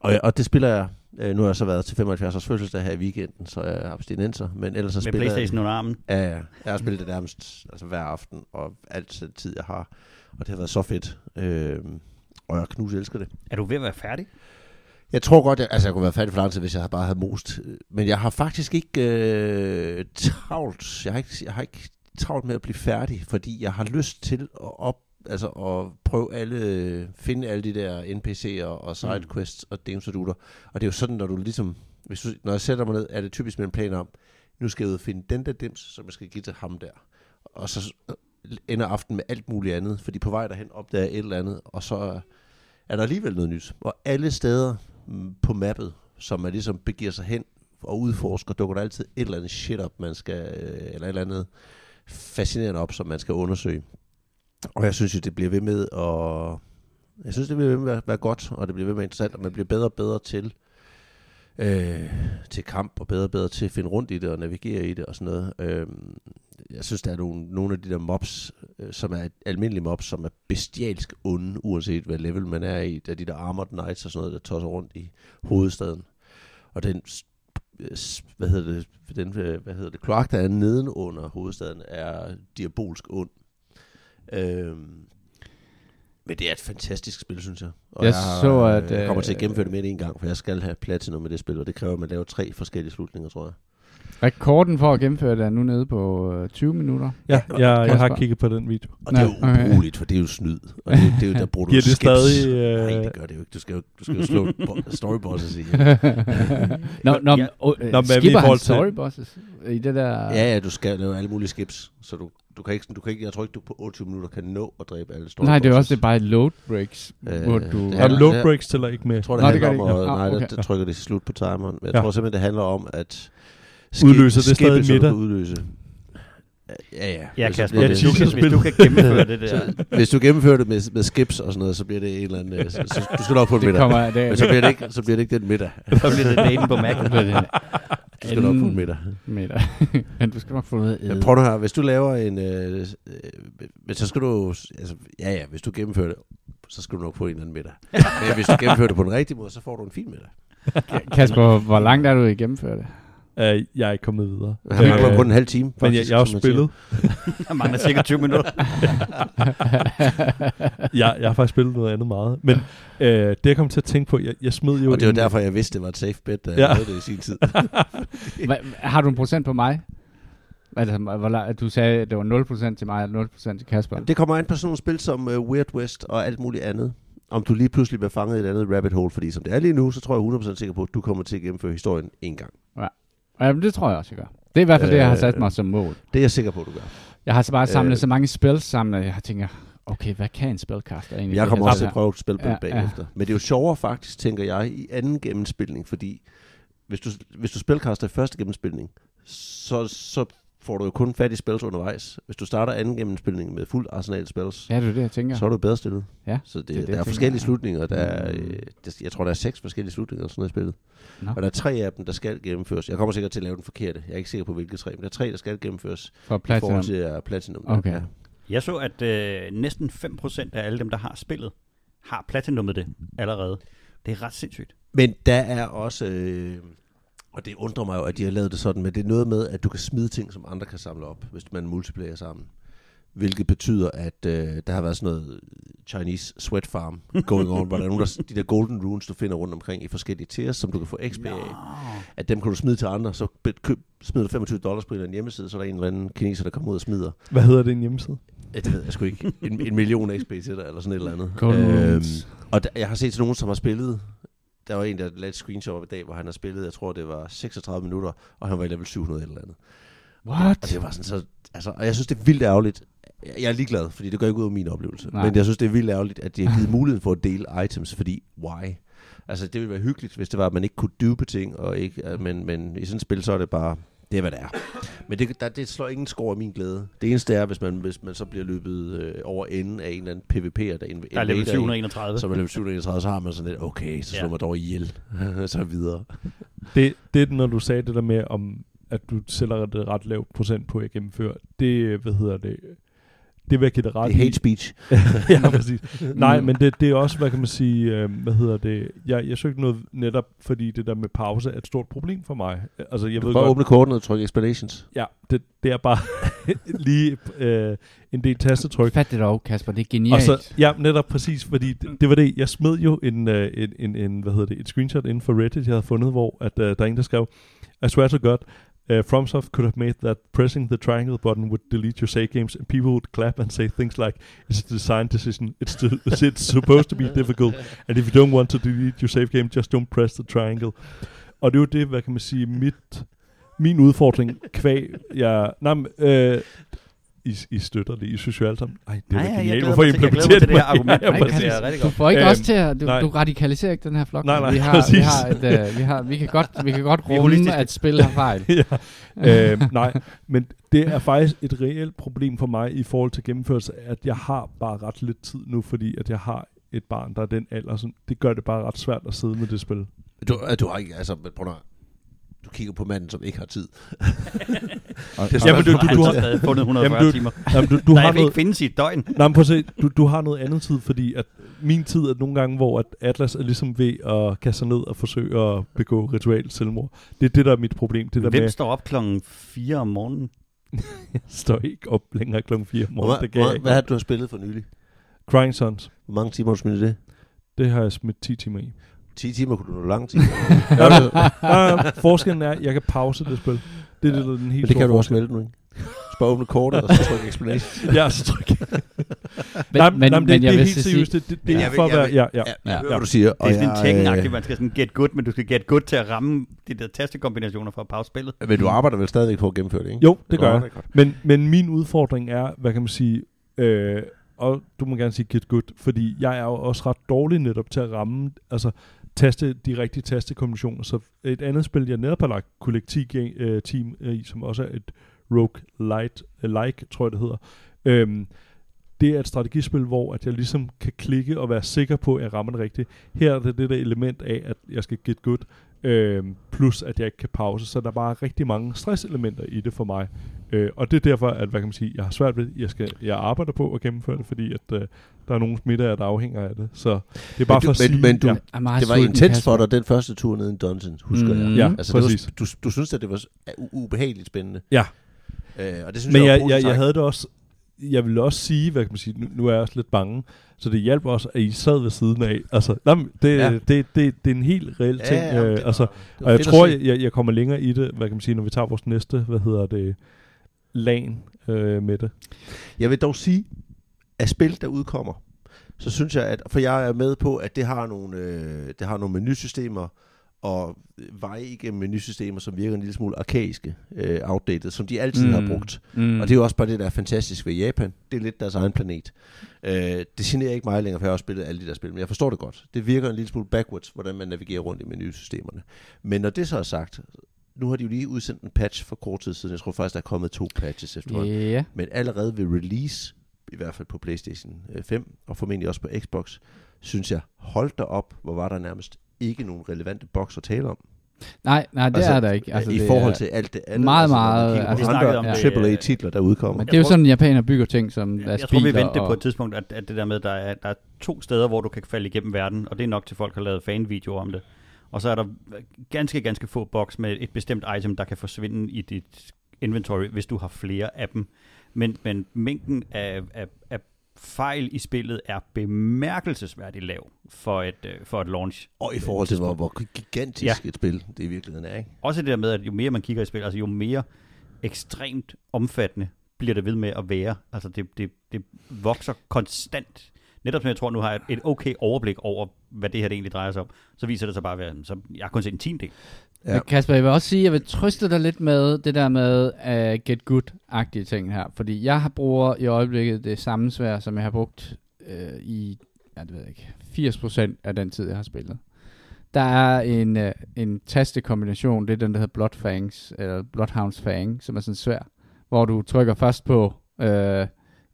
og, og det spiller jeg, øh, nu har jeg så været til 75 års fødselsdag her i weekenden, så jeg er abstinenser, men ellers så Med spiller jeg... Playstation under armen. Ja, ja. Jeg har spillet det nærmest altså hver aften, og alt den tid, jeg har. Og det har været så fedt. Øhm, og jeg knus elsker det. Er du ved at være færdig? Jeg tror godt, jeg, altså jeg kunne være færdig for lang tid, hvis jeg bare havde most. Men jeg har faktisk ikke øh, travlt. Jeg har ikke, jeg har ikke travlt med at blive færdig, fordi jeg har lyst til at op, altså at prøve alle, finde alle de der NPC'er og sidequests og dimsedutter. Og det er jo sådan, når du ligesom, hvis du, når jeg sætter mig ned, er det typisk med en plan om, nu skal jeg ud og finde den der dims, som jeg skal give til ham der. Og så ender aftenen med alt muligt andet, fordi på vej derhen opdager et eller andet, og så er der alligevel noget nyt. Og alle steder mm, på mappet, som man ligesom begiver sig hen og udforsker, dukker der altid et eller andet shit op, man skal, øh, eller et eller andet fascinerende op, som man skal undersøge. Og jeg synes jo, det bliver ved med at... Jeg synes, det bliver ved med at være godt, og det bliver ved med at interessant, og man bliver bedre og bedre til øh, til kamp, og bedre og bedre til at finde rundt i det og navigere i det og sådan noget. Øh, jeg synes, der er nogle, nogle af de der mobs, øh, som er almindelige mobs, som er bestialsk onde, uanset hvad level man er i. Der er de der Armored Knights og sådan noget, der tosser rundt i hovedstaden. Og den hvad hedder det, den, øh, hvad hedder det, kloak, der er nedenunder hovedstaden, er diabolsk ond. Øhm, men det er et fantastisk spil, synes jeg. Og Jeg har, så, at, jeg kommer til at øh, gennemføre det med det en gang, for jeg skal have platinum med det spil, og det kræver, at man laver tre forskellige slutninger, tror jeg. Rekorden for at gennemføre det er nu nede på øh, 20 minutter. Ja, jeg, jeg har kigget på den video. Og det er jo Nej, okay. ubrugeligt, for det er jo snyd. Og det, det er jo, der bruger du Giver det skips. stadig... Øh, Nej, det gør det jo ikke. Du skal jo, du skal jo slå bo- storybosses i. Nå, nå, Ja. øh, Nå, skipper han storybosses i det der... Ja, ja, du skal lave alle mulige skips. Så du, du kan ikke, du kan ikke, jeg tror ikke, du på 28 minutter kan nå at dræbe alle storybosses. Nej, det er også det er bare load breaks, Øh, hvor du... det og handler- load breaks tæller ikke med. Jeg tror, det det handler gør om, det ikke. at, Nå, nej, okay. der, der trykker det slut på timeren. Men jeg Ja. tror simpelthen, det handler om, at Udløser det stadig kan udløse. Ja, ja. Ja, Hvis så Kasper, Ja, hvis, det- du, kan, hvis du kan gennemføre det der. så, hvis du gennemfører det med, med skips og sådan noget, så bliver det en eller anden... øh, Så, så, du skal nok på en det middag. kommer... Det, Men så bliver det ikke, så bliver det ikke den middag. Så bliver det daten på Mac. Du skal nok på en middag. middag. Men du skal nok få noget Men æde. prøv nu her, hvis du laver en... Øh, øh, så skal du... Altså, ja, ja, hvis du gennemfører det, så skal du nok få en eller anden middag. Men hvis du gennemfører det på den rigtige måde, så får du en fin middag. Kasper, hvor langt er du i at gennemføre det? Uh, jeg er ikke kommet videre. Han mangler Øh, kun en halv time, Men jeg, faktisk, jeg har spillet. Der mangler cirka 20 minutter. jeg, jeg har faktisk spillet noget andet meget. Men øh, det jeg kom til at tænke på, jeg, jeg smed jo... Og det var en- derfor, jeg vidste, det var et safe bet, da jeg Ja. lavede det i sin tid. Hva, har du en procent på mig? Altså, hvor, du sagde, at det var 0% til mig og 0% til Kasper. Det kommer an på sådan nogle spil som uh, Weird West og alt muligt andet. Om du lige pludselig bliver fanget i et andet rabbit hole, fordi som det er lige nu, så tror jeg 100% sikker på, at du kommer til at gennemføre historien en gang. Ja, men det tror jeg også, jeg gør. Det er i hvert fald det, jeg har sat Øh, mig som mål. Det er jeg sikker på, du gør. Jeg har så bare samlet øh, så mange spil sammen, at jeg tænker, okay, hvad kan en spilcaster egentlig? Jeg kommer her også til at prøve at spille på Ja, bagefter. Men det er jo sjovere faktisk, tænker jeg, i anden gennemspilning, fordi hvis du, hvis du spilkaster i første gennemspilning, så, så får du jo kun fat i spils undervejs. Hvis du starter anden gennemspilning med fuld arsenal spils, Ja, det er det, jeg tænker. så er du bedre stillet. Ja, Så det, det er det, der er tænker, forskellige ja. slutninger. Der er, øh, det, jeg tror, der er seks forskellige slutninger sådan noget i spillet. Nå, Og der er tre af dem, der skal gennemføres. Jeg kommer sikkert til at lave den forkerte. Jeg er ikke sikker på, hvilke tre, men der er tre, der skal gennemføres for i platinum. forhold til uh, Platinum. Okay. Ja. Jeg så, at øh, næsten 5% af alle dem, der har spillet, har platinummet det allerede. Det er ret sindssygt. Men der er også, øh, og det undrer mig jo, at de har lavet det sådan, men det er noget med, at du kan smide ting, som andre kan samle op, hvis man multiplayer sammen. Hvilket betyder, at øh, der har været sådan noget Chinese sweat farm going on, hvor der er nogle af de der golden runes, du finder rundt omkring i forskellige tiers, som du kan få XP af. At dem kan du smide til andre, så køb, smider du 25 dollars på en eller anden hjemmeside, så er der en eller anden kineser, der kommer ud og smider. Hvad hedder det en hjemmeside? Det ved jeg sgu ikke. En, en million XP til dig, eller sådan et eller andet. Golden runes. og der, jeg har set nogen, som har spillet. Der var en, der lavede et screenshot af i dag, hvor han har spillet, jeg tror, det var 36 minutter, og han var i level 700 eller andet. What? Og det var sådan så... Altså, og jeg synes, det er vildt ærgerligt. Jeg er ligeglad, fordi det gør ikke ud af min oplevelse. Nej. Men jeg synes, det er vildt ærgerligt, at de har givet muligheden for at dele items, fordi why? Altså, det ville være hyggeligt, hvis det var, at man ikke kunne dupe ting, og ikke, men, men i sådan et spil, så er det bare, det er, hvad det er. Men det, der, det slår ingen skår af min glæde. Det eneste er, hvis man, hvis man så bliver løbet øh, over enden af en eller anden PvP'er, der, inv- Der er level invader en, 731. så er man level 731, så har man sådan lidt, okay, så slår Ja. ja. man dog ihjel, så videre. Det, det, når du sagde det der med, om at du sælger det ret lavt procent på at gennemføre, det, hvad hedder det, det vil jeg give dig ret Det er hate speech. ja, præcis. Nej, men det, det er også, hvad kan man sige, øh, hvad hedder det, jeg, jeg søgte noget netop, fordi det der med pause er et stort problem for mig. Altså, jeg Du ved bare godt, åbne kortene og trykke explanations. ja, det, det er bare lige øh, en del tastetryk. Fat det dog, Kasper. Det er Og genialt. så, ja, netop præcis, fordi det, det var det, jeg smed jo en, øh, en, en, en, hvad hedder det, et screenshot inden for Reddit, jeg havde fundet, hvor at, uh, der er en, der skrev, I swear to God, uh, FromSoft could have made that pressing the triangle button would delete your save games, and people would clap and say things like, it's a design decision, it's, to, it's supposed to be difficult, and if you don't want to delete your save game, just don't press the triangle. Og det er jo det, hvad kan man sige, mit, min udfordring kvæg, jeg, nej, men, øh, i, I støtter det. I synes jo alle sammen, ej, det er Nej, genialt. Hvorfor glæder implementerer mig til det her det? argument. Ja, ja, Nej, det du får ikke Øhm, også til at, du, nej. du radikaliserer ikke den her flok. Nej, nej, vi har, vi præcis. har, et, uh, vi har, vi kan godt, vi kan godt Vi rumme, holistiske. at spil har fejl. ja. øh, nej, men det er faktisk et reelt problem for mig i forhold til gennemførelse, at jeg har bare ret lidt tid nu, fordi at jeg har et barn, der er den alder, så det gør det bare ret svært at sidde med det spil. Du, øh, du har ikke, altså, prøv Du kigger på manden, som ikke har tid. Det Jamen, du- du- du har- har stadig fundet 140 Jamen, du- timer. Jamen, du, du Du har noget, ikke findes i et døgn. Nej, men prøv at se, du, du har noget andet tid, fordi at min tid er nogle gange, hvor at Atlas er ligesom ved at kaste sig ned og forsøge at begå ritual selvmord. Det er det, der er mit problem. Det der Hvem med, står op klokken 4 om morgenen? jeg står ikke op længere klokken 4 om Hvor, morgenen. Det hvor, ikke. hvad har du har spillet for nylig? Crying Sons. Hvor mange timer har du smidt i det? Det har jeg smidt 10 timer i. 10 timer kunne du nå lang tid. Nej, forskellen er, at jeg kan pause det spil. Det er det, der er den helt Men det kan du også melde nu, ikke? Bare åbne kortet, og så trykke explanation. Er så tryg. men, nej, men, nej, men, det, det jeg er vil helt seriøst. Det, det, det Men er jeg vil- for at være... Ja, ja. Ja, Ja. hører, hvad du siger. Det er sådan en tekken man skal sådan get good, men du skal get good til at ramme de der tastekombinationer for at pause spillet. Men du arbejder vel stadigvæk på at gennemføre det, ikke? Jo, det gør jeg. er. Men, men min udfordring er, hvad kan man sige, øh, og du må gerne sige get good, fordi jeg er jo også ret dårlig netop til at ramme, altså taste de rigtige tastekombinationer. Så et andet spil, jeg netop har lagt kollektiv øh, team øh, i, som også er et rogue light, øh, like, tror jeg det hedder. Øhm, det er et strategispil, hvor at jeg ligesom kan klikke og være sikker på, at jeg rammer det rigtigt. Her er det det der element af, at jeg skal get good, øhm, plus at jeg ikke kan pause. Så der er bare rigtig mange stresselementer i det for mig. Øh, og det er derfor, at hvad kan man sige, jeg har svært ved, jeg skal, jeg arbejder på at gennemføre det, fordi at øh, der er nogle smitter, der afhænger af det. Så det er bare Men for at men- sige, men du- ja, er meget Det var intens for dig, den første tur ned i Dungeon, husker Mm. jeg. ja Altså, præcis. det var, du, du synes, at det var ubehageligt spændende. Ja. Øh, og det synes Men jeg, jeg, jeg, jeg havde det også, jeg ville også sige, hvad kan man sige, nu, nu er jeg også lidt bange, så det hjalp også, at I sad ved siden af. Altså, nej, det, Ja. det, det, det, det er en helt reel ting. Ja, ja, øh, altså, var og jeg tror, jeg, jeg, jeg kommer længere i det, hvad kan man sige, når vi tager vores næste, hvad hedder det, lag øh, med det. Jeg vil dog sige, at spil, der udkommer, så synes jeg, at, for jeg er med på, at det har nogle, øh, det har nogle menusystemer, og veje igennem menusystemer, som virker en lille smule arkaiske, øh, outdated, som de altid mm. har brugt. Mm. Og det er jo også bare det, der er fantastisk ved Japan. Det er lidt deres egen planet. Øh, det generer ikke mig længere, for jeg har også spillet alle de der spil, men jeg forstår det godt. Det virker en lille smule backwards, hvordan man navigerer rundt i menusystemerne. Men når det så er sagt, nu har de jo lige udsendt en patch for kort tid siden. Jeg tror faktisk, der er kommet to patches efterhånden. Ja. Men allerede ved release, i hvert fald på PlayStation øh, 5, og formentlig også på Xbox, synes jeg, hold da op, hvor var der nærmest ikke nogen relevante boks at tale om. Nej, nej, det Altså, er der ikke. Altså, I forhold til alt det andet. meget, altså, meget, altså- Vi snakkede andre om AAA-titler, der udkommer. Men det er jo sådan, japaner bygger ting, som Jeg, deres jeg tror, vi venter på et tidspunkt, at, at det der med, at der er, der er to steder, hvor du kan falde igennem verden, og det er nok til folk, der har lavet fanvideoer om det. Og så er der ganske, ganske få boks med et bestemt item, der kan forsvinde i dit inventory, hvis du har flere af dem. Men, men mængden af, af, af fejl i spillet er bemærkelsesværdigt lav for et, øh, for et launch. Og i forhold til, hvor, hvor gigantisk ja. et spil det i virkeligheden er, ikke? Også det der med, at jo mere man kigger i spil, altså jo mere ekstremt omfattende bliver det ved med at være. Altså det, det, det vokser konstant. Netop som jeg tror, nu har jeg et okay overblik over, hvad det her det egentlig drejer sig om, så viser det sig bare at være, så jeg har kun set en tiendel. Ja. Men Kasper, jeg vil også sige, at jeg vil trøste dig lidt med det der med uh, get good-agtige ting her. Fordi jeg har bruger i øjeblikket det samme svær, som jeg har brugt uh, i, ja, det ved jeg ikke, 80% af den tid, jeg har spillet. Der er en, uh, en tastekombination, det er den, der hedder Bloodfangs, eller Bloodhounds Fang, som er sådan svær, hvor du trykker først på uh,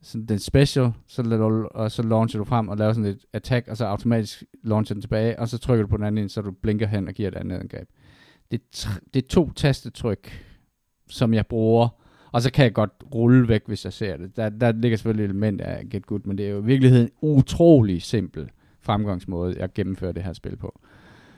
sådan den special, så, du, og så launcher du frem og laver sådan et attack, og så automatisk launcher den tilbage, og så trykker du på den anden så du blinker hen og giver et andet angreb. Det, er det er to tastetryk, som jeg bruger, og så kan jeg godt rulle væk, hvis jeg ser det. Der, der ligger selvfølgelig et element af Get Good, men det er jo i virkeligheden en utrolig simpel fremgangsmåde, jeg gennemfører det her spil på.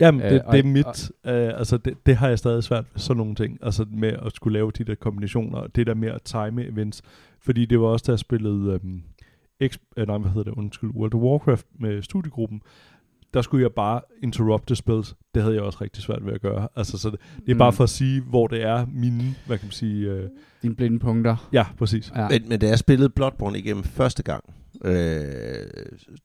Jamen, Øh, det, og- det er mit, øh, altså det, det har jeg stadig svært ved, sådan nogle ting, altså med at skulle lave de der kombinationer, og det der med at time events, fordi det var også, da jeg spillede, øhm, X, øh, nej, hvad hedder det, undskyld, World of Warcraft med studiegruppen, der skulle jeg bare interrupte spills, det havde jeg også rigtig svært ved at gøre, altså så det, det er bare Mm. for at sige, hvor det er mine, hvad kan man sige, øh, Dine blinde punkter. ja, præcis. Ja. Men, men da jeg spillede Bloodborne igennem første gang, øh,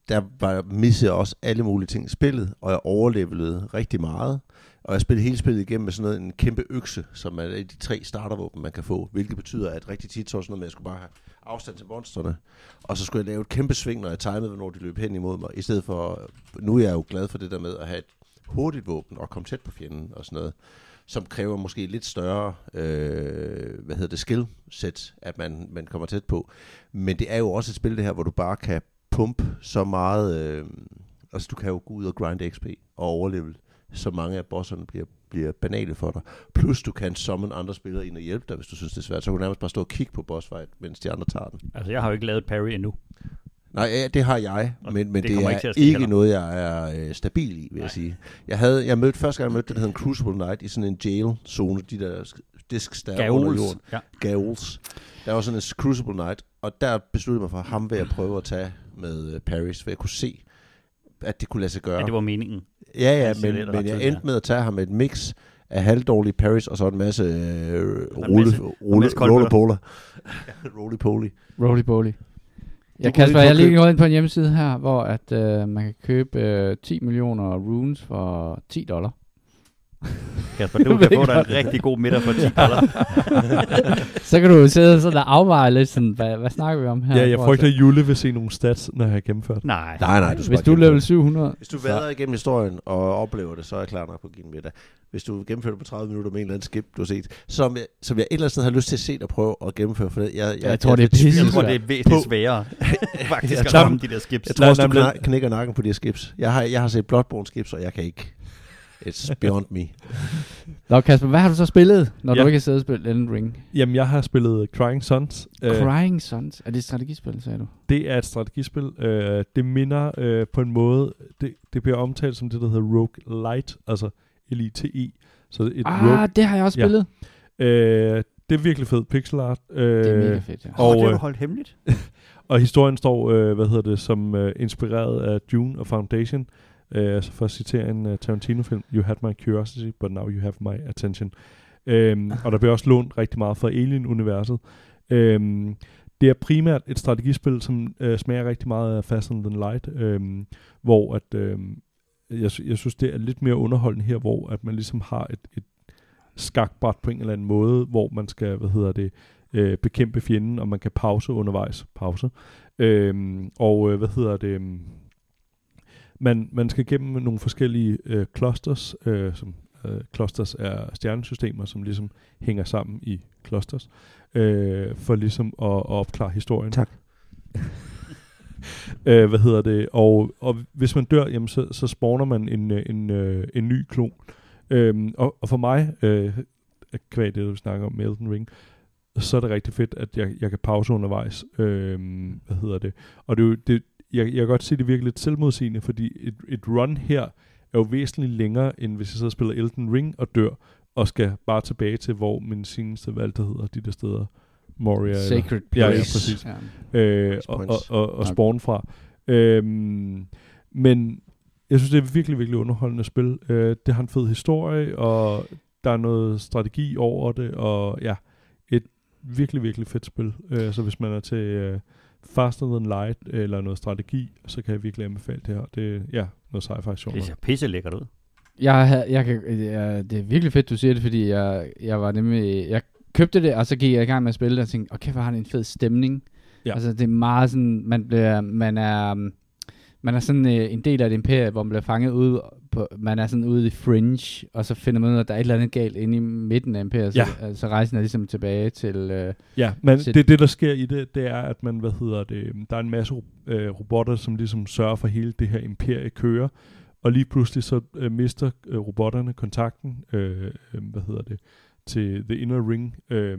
der var, missede jeg også alle mulige ting i spillet, og jeg overlevede rigtig meget. Og jeg spillede hele spillet igennem med sådan noget, en kæmpe økse, som er et af de tre startervåben, man kan få. Hvilket betyder, at rigtig tit så sådan noget med, at jeg skulle bare have afstand til monsterne. Og så skulle jeg lave et kæmpe sving, når jeg timede, hvornår de løb hen imod mig. I stedet for, nu er jeg jo glad for det der med at have et hurtigt våben og komme tæt på fjenden og sådan noget som kræver måske lidt større, øh, hvad hedder det, skill set, at man, man kommer tæt på. Men det er jo også et spil det her, hvor du bare kan pumpe så meget, øh, altså du kan jo gå ud og grinde XP og overleve så mange af bosserne bliver, bliver banale for dig. Plus du kan summon andre spillere ind og hjælpe dig, hvis du synes, det er svært. Så kan du nærmest bare stå og kigge på boss fight, mens de andre tager den. Altså, jeg har jo ikke lavet parry endnu. Nej, ja, det har jeg, Og men, men det det, er ikke at ikke heller. noget, jeg er øh, stabil i, vil Nej. jeg sige. Jeg havde, jeg mødte, første gang jeg mødte det, der hed en Crucible Night i sådan en jail-zone, de der sk- disks der er under jorden. Ja. Gaols. Der var sådan en Crucible Night, og der besluttede jeg mig for, at ham vil jeg prøve at tage med øh, Paris, for jeg kunne se, at det kunne lade sig gøre. ja, det var meningen. Ja, ja, men, men jeg endte med at tage ham med et mix af halvdårlige Paris, og så en masse øh, rulle, rulle. Roly Poly. Ja, kunne Kasper, jeg er lige gået ind på en hjemmeside her, hvor at øh, man kan købe øh, 10 millioner runes for 10 dollar. Kasper, du kan få dig en rigtig god middag for 10 dollar. Så kan du sidde sådan og afveje lidt sådan, hvad, hvad snakker vi om her? Ja, jeg frygter, at Jule vil se nogle stats, når jeg har gennemført. Nej. Nej, nej, du skal Hvis du er level det. 700, Hvis du vader igennem historien og oplever det, så er jeg klar nok på at give en middag. Hvis du gennemfører det på 30 minutter med en eller anden skip, du har set, som jeg, som jeg et eller andet sted har lyst til at se dig prøve at gennemføre, for det, jeg, jeg, jeg tror, det er pisse Jeg tror, det er væsentligt På- sværere faktisk at tror- ramme de der skips. Jeg tror også, du knækker nakken på de her skips. Jeg har, jeg har set Bloodborne skips, og jeg kan ikke. It's beyond me. Nå, Kasper, hvad har du så spillet, når Ja. du ikke har siddet og spillet Elden Ring? Jamen, jeg har spillet Crying Sons. Uh, Crying Sons. Er det et strategispil, sagde du? Det er et strategispil. Øh, det minder øh, på en måde, det, det bliver omtalt som det, der hedder Rogue Light, altså L-I-T-E. Så et Ah, rogue. det har jeg også Ja. spillet. Øh, det er virkelig fedt pixel art. Øh, Det er mega fedt, ja. Og, Og, det har du øh, holdt hemmeligt. Og historien står, øh, hvad hedder det, som øh, inspireret af Dune og Foundation. Øh, altså for at citere en uh, Tarantino-film, You had my curiosity, but now you have my attention. Øhm, og der bliver også lånt rigtig meget fra Alien-universet. Øhm, det er primært et strategispil, som øh, smager rigtig meget af Fast and the Light, øhm, hvor at, øhm, jeg, jeg synes, det er lidt mere underholdende her, hvor at man ligesom har et, et skakbræt på en eller anden måde, hvor man skal, hvad hedder det, øh, bekæmpe fjenden, og man kan pause undervejs. Pause. Øhm, og øh, hvad hedder det? Øhm, man, man skal gennem nogle forskellige øh, clusters, øh, som øh, clusters er stjernesystemer, som ligesom hænger sammen i clusters, øh, for ligesom at, at opklare historien. Tak. øh, hvad hedder det? Og, og hvis man dør, jamen, så, så spawner man en, øh, en, øh, en ny klon. Øhm, og, og for mig, øh, kvæg det, vi snakker om med Elden Ring, så er det rigtig fedt, at jeg, jeg kan pause undervejs. Øhm, hvad hedder det? Og det, det, jeg, jeg kan godt se, det virker lidt selvmodsigende, fordi et, et run her er jo væsentligt længere, end hvis jeg så spiller Elden Ring og dør, og skal bare tilbage til, hvor min seneste valg, der hedder de der steder, Moria. Sacred Ja, ja, Place. præcis. Ja. øh, og, og, og, og spawn fra. Øhm, men jeg synes, det er virkelig, virkelig underholdende spil. Øh, det har en fed historie, og der er noget strategi over det, og ja, et virkelig, virkelig fedt spil. Øh, så hvis man er til øh, Faster Than Light, eller noget strategi, så kan jeg virkelig anbefale det her. Det er ja, noget sci-fi sjovt. Det ser pisse lækkert ud. Jeg, jeg kan, jeg, det er virkelig fedt, du siger det, fordi jeg, jeg var nemlig, jeg købte det, og så gik jeg i gang med at spille det, og tænkte, okay, hvor har det en fed stemning. Ja. Altså, det er meget sådan, man bliver, man er, man er sådan øh, en del af et imperie, hvor man bliver fanget ud på, man er sådan ude i fringe, og så finder man ud af, at der er et eller andet galt inde i midten af imperiet, Ja. så, altså, rejsen er ligesom tilbage til, øh, Ja, men Så- det, det der sker i det, det er, at man, hvad hedder det, der er en masse øh, robotter, som ligesom sørger for hele det her imperie kører, og lige pludselig så øh, mister øh, robotterne kontakten, øh, øh, hvad hedder det, til The Inner Ring, øh,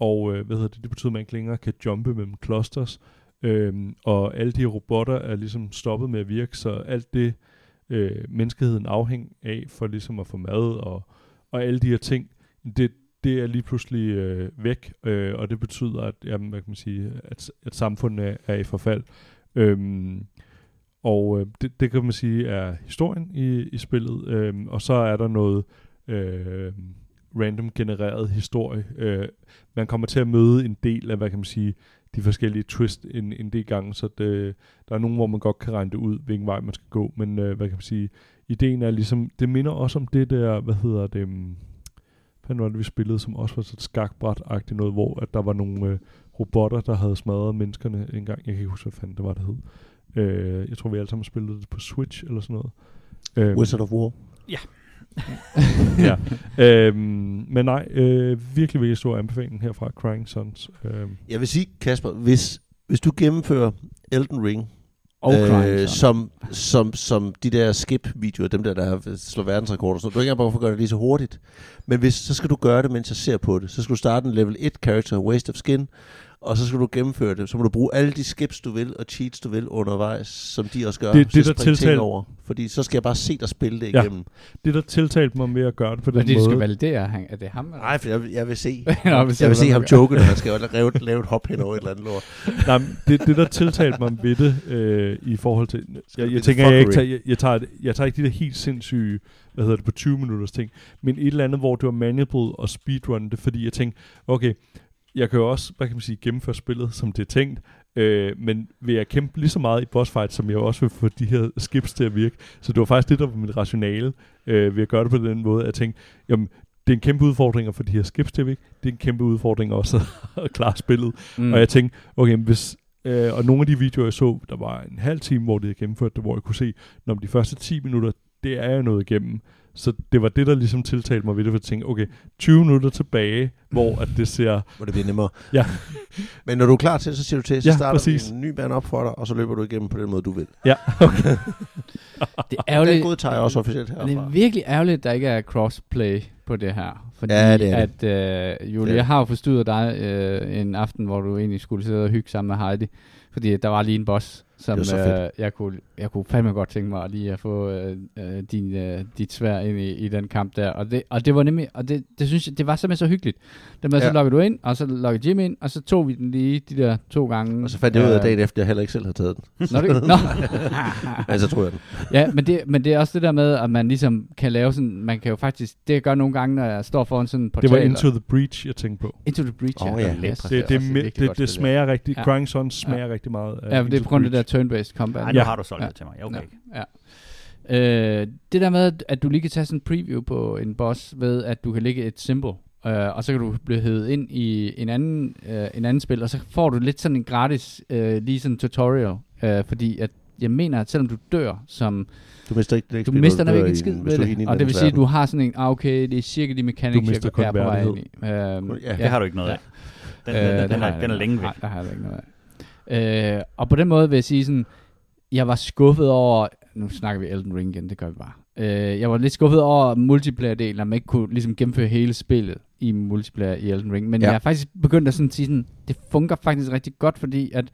og øh, hvad hedder det, det betyder, at man ikke længere kan jumpe mellem clusters, øh, og alle de robotter er ligesom stoppet med at virke, så alt det, øh, menneskeheden afhæng af for ligesom at få mad og, og alle de her ting, det, det er lige pludselig øh, væk, øh, og det betyder, at, jamen, hvad kan man sige, at, at samfundet er, er i forfald. Øhm, og øh, det, det kan man sige er historien i, i spillet, øhm, og så er der noget øh, random genereret historie. Øh, man kommer til at møde en del af, hvad kan man sige, de forskellige twist en, en del gange, så det, der er nogen, hvor man godt kan regne det ud, hvilken vej man skal gå, men øh, hvad kan man sige, ideen er ligesom, det minder også om det der, hvad hedder det, um, hvad var det, vi spillede, som også var sådan et skakbræt-agtigt noget, hvor at der var nogle øh, robotter, der havde smadret menneskerne en gang. Jeg kan ikke huske, hvad fanden det var, det hed. Øh, jeg tror, vi alle sammen spillede det på Switch eller sådan noget. Øh, Wizard of War. ja. Øhm, men nej, øh, virkelig, virkelig stor anbefaling her fra Crying Sons. Øhm, Jeg vil sige, Kasper, hvis, hvis du gennemfører Elden Ring, Og øh, som, som, som de der skip-videoer, dem der, der slår verdensrekorder, så du er ikke engang bare for at gøre det lige så hurtigt. Men hvis, så skal du gøre det, mens jeg ser på det. Så skal du starte en level 1 character, Waste of Skin, og så skal du gennemføre det. Så må du bruge alle de skips, du vil, og cheats, du vil undervejs, som de også gør. Det- Så det, der tiltaler- over. Fordi så skal jeg bare se dig spille det Ja. igennem. Det, der tiltalte mig med at gøre det på den Fordi du måde... skal validere, han, er det ham? eller? Nej, for jeg, jeg vil se. Nå, jeg vil se er, ham hvad man joke, når han skal lave, lave et hop hen over et eller andet lort. Nej, men det, det der tiltalte mig ved det, øh, i forhold til... Jeg, jeg tænker, jeg, ikke tager, jeg, jeg, tager, jeg tager ikke de der helt sindssyge, hvad hedder det, på 20 minutters ting, men et eller andet, hvor det var manable og speedrun det, fordi jeg tænkte, okay, jeg kan jo også, hvad kan man sige, gennemføre spillet, som det er tænkt, øh, men vil jeg kæmpe lige så meget i boss fight, som jeg også vil få de her skips til at virke. Så det var faktisk det, der var mit rationale øh, ved at gøre det på den måde. Jeg tænkte, jamen, det er en kæmpe udfordring at få de her skips til at virke. Det er en kæmpe udfordring også at klare spillet. Mm. Og jeg tænkte, okay, hvis... Øh, og nogle af de videoer, jeg så, der var en halv time, hvor det havde gennemført det, hvor jeg kunne se, når de første 10 minutter, det er jeg nået igennem. Så det var det, der ligesom tiltalte mig ved det, for jeg tænkte, okay, 20 minutter tilbage, hvor at det ser... Hvor det bliver nemmere. Ja. Men når du er klar til, så siger du til, så Ja, starter præcis. vi en ny bane op for dig, og så løber du igennem på den måde, du vil. Ja, okay. det er ærgerligt. den godtager jeg også officielt Og det herfra. er virkelig ærgerligt, at der ikke er crossplay på det her. Fordi Ja, det er at, øh, Julie, Det er jeg har jo forstyrret dig øh, en aften, hvor du egentlig skulle sidde og hygge sammen med Heidi. Fordi der var lige en boss, som Det så øh, jeg, kunne, jeg kunne fandme godt tænke mig lige at få øh, øh, din, øh, dit svær ind i, i den kamp der. Og det, og det var nemlig, og det, det synes jeg, det var simpelthen så hyggeligt. Det med, ja. Ja. så logger du ind, og så logger Jim ind, og så tog vi den lige de der to gange. Og så fandt jeg ud af Øh, dagen efter, at jeg heller ikke selv havde taget den. Nå, det, nå. Men så tror jeg den. ja, men det, men det er også det der med, at man ligesom kan lave sådan, man kan jo faktisk, det jeg gør nogle gange, når jeg står foran sådan en portal. Det var Into the Breach, jeg tænkte på. Into the Breach, Åh, ja. Yes, Det, det, det, et det, det, det smager rigtig... Ja. Ja. Crying Sun smager rigtig meget af Ja, det er på grund af det der turn-based combat. Ej, nu Ja. har du solgt Ja. det til mig. Okay. Ja. ja. Øh, det der med, at du lige kan tage sådan en preview på en boss, ved at du kan lægge et symbol, øh, og så kan du blive hævet ind i en anden, øh, en anden spil, og så får du lidt sådan en gratis, øh, lige sådan tutorial, øh, fordi at jeg mener, at selvom du dør som... Du mister ikke, det Du mister nemlig ikke en skid ved det. Og det vil sige, at du har sådan en, ah, okay, det er cirka de mechanics, mister jeg er på vej ind i. Øhm, Ja. Det har du ikke noget af. Den, den, Øh, den, den, har er, jeg den er ikke længe væk. Nej, der har jeg ikke noget af. Øh, og på den måde vil jeg sige sådan, jeg var skuffet over, nu snakker vi Elden Ring igen, det gør vi bare. Øh, jeg var lidt skuffet over multiplayer-delen, at man ikke kunne ligesom gennemføre hele spillet i multiplayer i Elden Ring. Men Ja. jeg har faktisk begyndt at sådan sige sådan, det fungerer faktisk rigtig godt, fordi at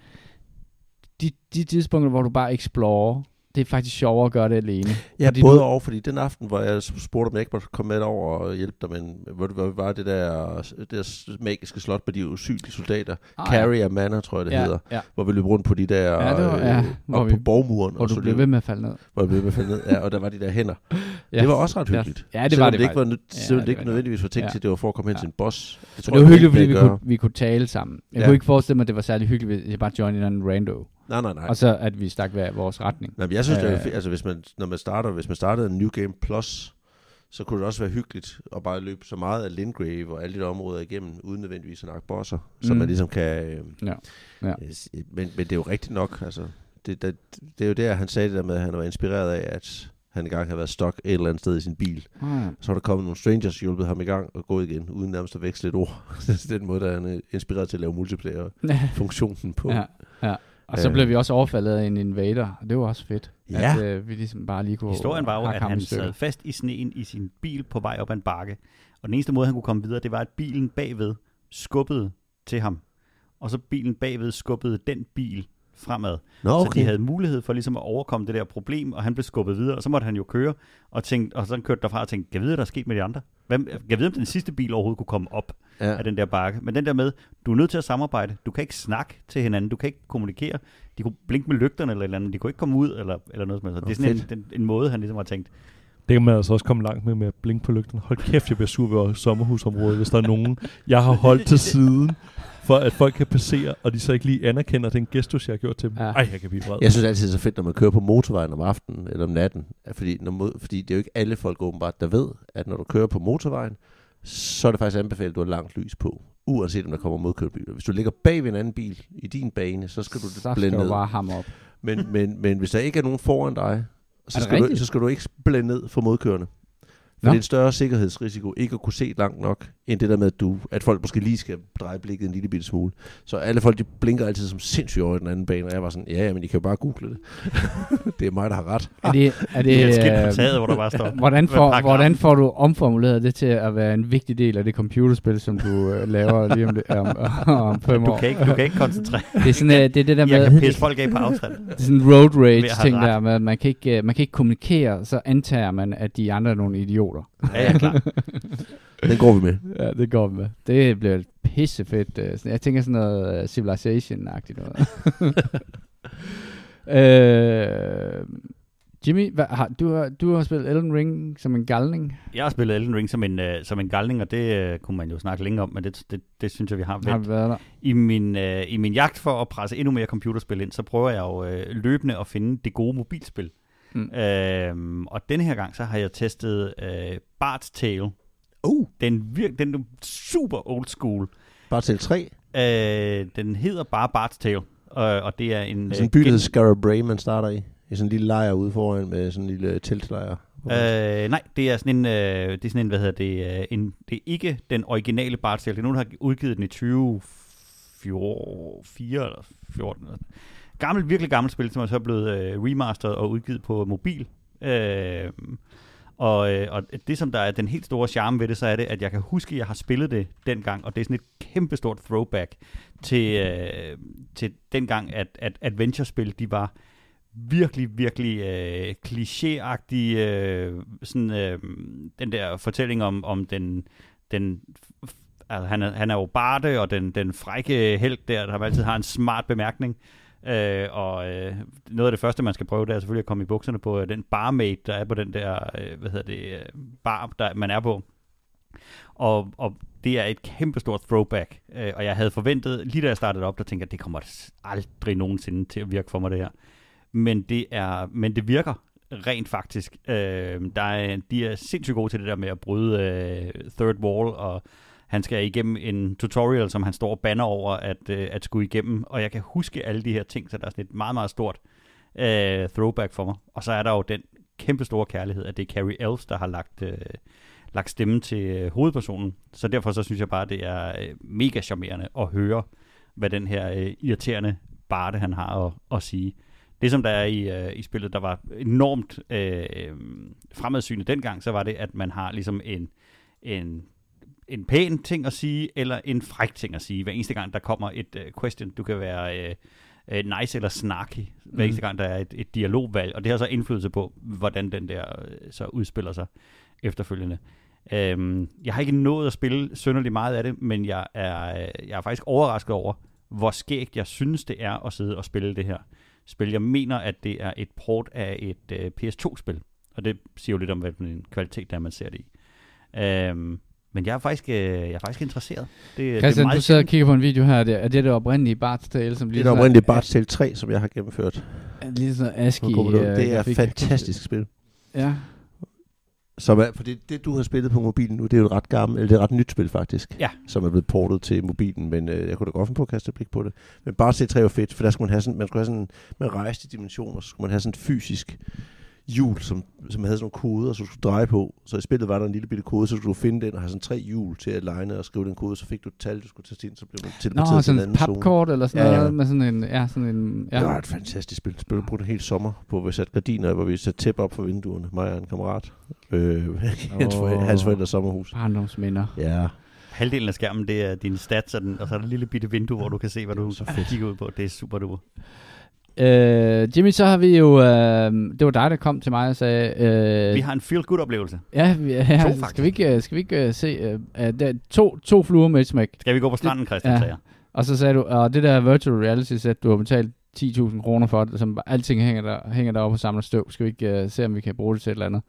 de, de tidspunkter, hvor du bare explorer, det er faktisk sjovere at gøre det alene. Ja, Fordi både du- og, fordi den aften, hvor jeg spurgte, om jeg ikke måtte komme med over og hjælpe dig, men hvor det var, det der, det der magiske slot med de usynlige soldater. Ah, Carrier Manor, tror jeg det ja. hedder. Ja, Hvor vi løb rundt på de der, Ja, det var- ja, øh, op vi- på borgmuren. hvor og du så blev ved med at falde ned. Hvor jeg blev ved med at falde ned. Ja, og der var de der hænder. Ja. Det var også ret Ja. hyggeligt. Ja, det Selvom var det, det ikke var, nød- selvom Ja, det det ikke nødvendigvis var tænkt Ja. til, at det var for at komme hen Ja. til en boss. Det, det var hyggeligt, fordi vi kunne, vi kunne tale sammen. Jeg Ja. kunne ikke forestille mig, at det var særlig hyggeligt, hvis jeg bare joinede en rando. Nej, nej, nej. Og så at vi stak hver vores retning. Nej, men jeg synes, det er Øh. fedt. Altså, hvis man, når man starter, hvis man startede en New Game Plus, så kunne det også være hyggeligt at bare løbe så meget af Lindgrave og alle de der områder igennem, uden nødvendigvis at nakke bosser, mm. så Mm. man ligesom kan... Øh, Ja. Ja. øh, Men, men det er jo rigtigt nok, altså. Det, det, det er jo der, han sagde det der med, at han var inspireret af, at han engang havde været stok et eller andet sted i sin bil. Ah, Så var der kommet nogle strangers, hjulpet ham i gang og gået igen, uden nærmest at veksle et ord. det er den måde, der er han er inspireret til at lave multiplayer-funktionen på. ja, ja. Og så Øh. blev vi også overfaldet af en invader, og det var også fedt. Ja. At øh, vi ligesom bare lige kunne Historien var jo, at han sad fast i sneen i sin bil på vej op ad en bakke. Og den eneste måde, han kunne komme videre, det var, at bilen bagved skubbede til ham. Og så bilen bagved skubbede den bil fremad. Nå, Okay. Så de havde mulighed for ligesom at overkomme det der problem, og han blev skubbet videre, og så måtte han jo køre, og, tænkte, og så kørte derfra og tænkte, kan jeg vide, hvad der er sket med de andre? Hvem, kan jeg vide, om den sidste bil overhovedet kunne komme op Ja. af den der bakke? Men den der med, du er nødt til at samarbejde, du kan ikke snakke til hinanden, du kan ikke kommunikere, de kunne blinke med lygterne eller et eller andet, de kunne ikke komme ud, eller, eller noget som helst. Det er sådan en, en, en, måde, han ligesom har tænkt, Det kan man altså også komme langt med med at blinke på lygterne. Hold kæft, jeg bliver sur ved vores sommerhusområde, hvis der er nogen, jeg har holdt til siden, for at folk kan passere, og de så ikke lige anerkender den gestus, jeg har gjort til dem. Ja. Ej, jeg kan blive vred. Jeg synes altid, det er så fedt, når man kører på motorvejen om aftenen eller om natten. Fordi, når, mod- fordi det er jo ikke alle folk åbenbart, der ved, at når du kører på motorvejen, så er det faktisk anbefalet, at du har langt lys på. Uanset om der kommer modkørebiler. Hvis du ligger bag ved en anden bil i din bane, så skal du Så skal blænde du ned. bare hammer op. Men, men, men hvis der ikke er nogen foran dig, så skal, du, så skal du ikke blænde ned for modkørende. For Nå. det er en større sikkerhedsrisiko ikke at kunne se langt nok, end det der med, at, du, at folk måske lige skal dreje blikket en lille bitte smule. Så alle folk, de blinker altid som sindssygt over i den anden bane, og jeg var sådan, ja, ja, men I kan jo bare google det. det er mig, der har ret. Er det, er Det det, er et taget, hvor der bare står. hvordan, får, hvordan får du omformuleret det til at være en vigtig del af det computerspil, som du øh, laver lige om, det, om, om fem Du år? kan ikke, du kan ikke koncentrere. Det er sådan, øh, det, er det der Jeg med, kan pisse folk af på afstand. det er sådan en road rage ting der med, at man kan, ikke, øh, man kan ikke kommunikere, så antager man, at de andre er nogle idioter. Ja, ja, klar. Den går vi med. Ja, det går vi med. Det bliver pissefedt. øh, Jeg tænker sådan noget øh, Civilization-agtigt noget. øh, Jimmy, hvad, har, du, har, du har spillet Elden Ring som en galning. Jeg har spillet Elden Ring som en, uh, som en galning, og det uh, kunne man jo snakke længe om, men det, det, det synes jeg, vi har Har vendt. vi været der? I min, uh, I min jagt for at presse endnu mere computerspil ind, så prøver jeg jo uh, løbende at finde det gode mobilspil. Mm. Uh, og denne her gang, så har jeg testet uh, Bart's Tale. Uh, Den, vir- den er super old school. bare til 3. Uh, den hedder bare Bart's Tale, uh, og det er en... Sådan en øh, by, der hedder Scarab Bray, man starter i. I sådan en lille lejr ude foran med sådan en lille teltlejr. Øh, nej, det er sådan en, øh, det er sådan en, hvad hedder det, øh, en, det er ikke den originale Bart Tale. Det er nogen, der har udgivet den i 2004 eller 14. Eller gammelt, virkelig gammelt spil, som er så blevet øh, remasteret og udgivet på mobil. Øh, og, øh, og det, som der er den helt store charme ved det, så er det, at jeg kan huske, at jeg har spillet det dengang, og det er sådan et kæmpestort throwback til, øh, til dengang, at, at adventure-spil, de var virkelig, virkelig øh, klichéagtige, øh, sådan øh, den der fortælling om, om den, den altså han, er, han er jo Barte, og den, den frække held der, der altid har en smart bemærkning. Øh, og øh, noget af det første, man skal prøve, det er selvfølgelig at komme i bukserne på øh, den barmaid, der er på den der, øh, hvad hedder det, øh, bar, der man er på. Og, og det er et kæmpestort throwback. Øh, og jeg havde forventet, lige da jeg startede op, der tænkte jeg, det kommer aldrig nogensinde til at virke for mig, det her. Men det, er, men det virker rent faktisk. Øh, der er, de er sindssygt gode til det der med at bryde øh, third wall, og han skal igennem en tutorial, som han står og banner over at, øh, at skulle igennem. Og jeg kan huske alle de her ting, så der er sådan et meget, meget stort øh, throwback for mig. Og så er der jo den kæmpe store kærlighed, at det er Carrie Elves, der har lagt, øh, lagt stemme til øh, hovedpersonen. Så derfor så synes jeg bare, det er øh, mega charmerende at høre, hvad den her øh, irriterende Barte han har at, at sige. Det, som der er i, øh, i spillet, der var enormt øh, fremadsynende dengang, så var det, at man har ligesom en, en, en pæn ting at sige, eller en fræk ting at sige. Hver eneste gang, der kommer et øh, question, du kan være øh, øh, nice eller snarky, hver eneste gang, der er et, et dialogvalg, og det har så indflydelse på, hvordan den der øh, så udspiller sig efterfølgende. Øhm, jeg har ikke nået at spille synderligt meget af det, men jeg er, øh, jeg er faktisk overrasket over, hvor skægt jeg synes, det er at sidde og spille det her spil. Jeg mener, at det er et port af et øh, PS2-spil, og det siger jo lidt om, hvad for en kvalitet der er, man ser det i. Øhm, men jeg er faktisk, øh, jeg er faktisk interesseret. Det, det er Christian, meget du sidder og kigger på en video her. Det, er det det oprindelige Bart's Tale? Som Det lige er der oprindeligt Bart's Tale 3, som jeg har gennemført. Lige sådan Commodore. øh, det er grafik. fantastisk spil. Ja. Som er, for det, det, du har spillet på mobilen nu, det er jo et ret gammelt, eller det er et ret nyt spil faktisk, Ja. som er blevet portet til mobilen, men øh, jeg kunne da godt finde på at kaste et blik på det. Men bare se 3 var fedt, for der skulle man have sådan, man skulle have sådan, man rejste i dimensioner, så skulle man have sådan et fysisk hjul, som, som havde sådan nogle koder, så du skulle dreje på. Så i spillet var der en lille bitte kode, så skulle du finde den og have sådan tre hjul til at legne og skrive den kode, så fik du et tal, du skulle tage ind, så blev man Nå, teleporteret til en sådan anden et zone. papkort eller sådan Ja, ja. noget med sådan en, ja, sådan en, Ja. Det var et fantastisk spil. Spil vi brugte en hel sommer på, vi satte gardiner, hvor vi satte tæppe op for vinduerne, mig og en kammerat. Øh, hans, Åh. forældre, hans forældres sommerhus. Barndomsminder. Ja, Halvdelen af skærmen, det er dine stats, og, den, og så er der et lille bitte vindue, hvor du kan se, hvad du Så kigger ud på. Det er super duper. Øh, Jimmy, så har vi jo, øh, det var dig, der kom til mig og sagde, øh, Vi har en feel-good-oplevelse. ja, vi, ja To, skal faktisk. vi ikke, øh, skal vi ikke øh, se, øh, øh, der, er to, to fluer med et smæk. Skal vi gå på stranden, Christian, Ja. sagde jeg. Og så sagde du, og det der virtual reality set, du har betalt 10.000 kroner for, det, som alting hænger der, hænger deroppe og samler støv. Skal vi ikke uh, se, om vi kan bruge det til et eller andet?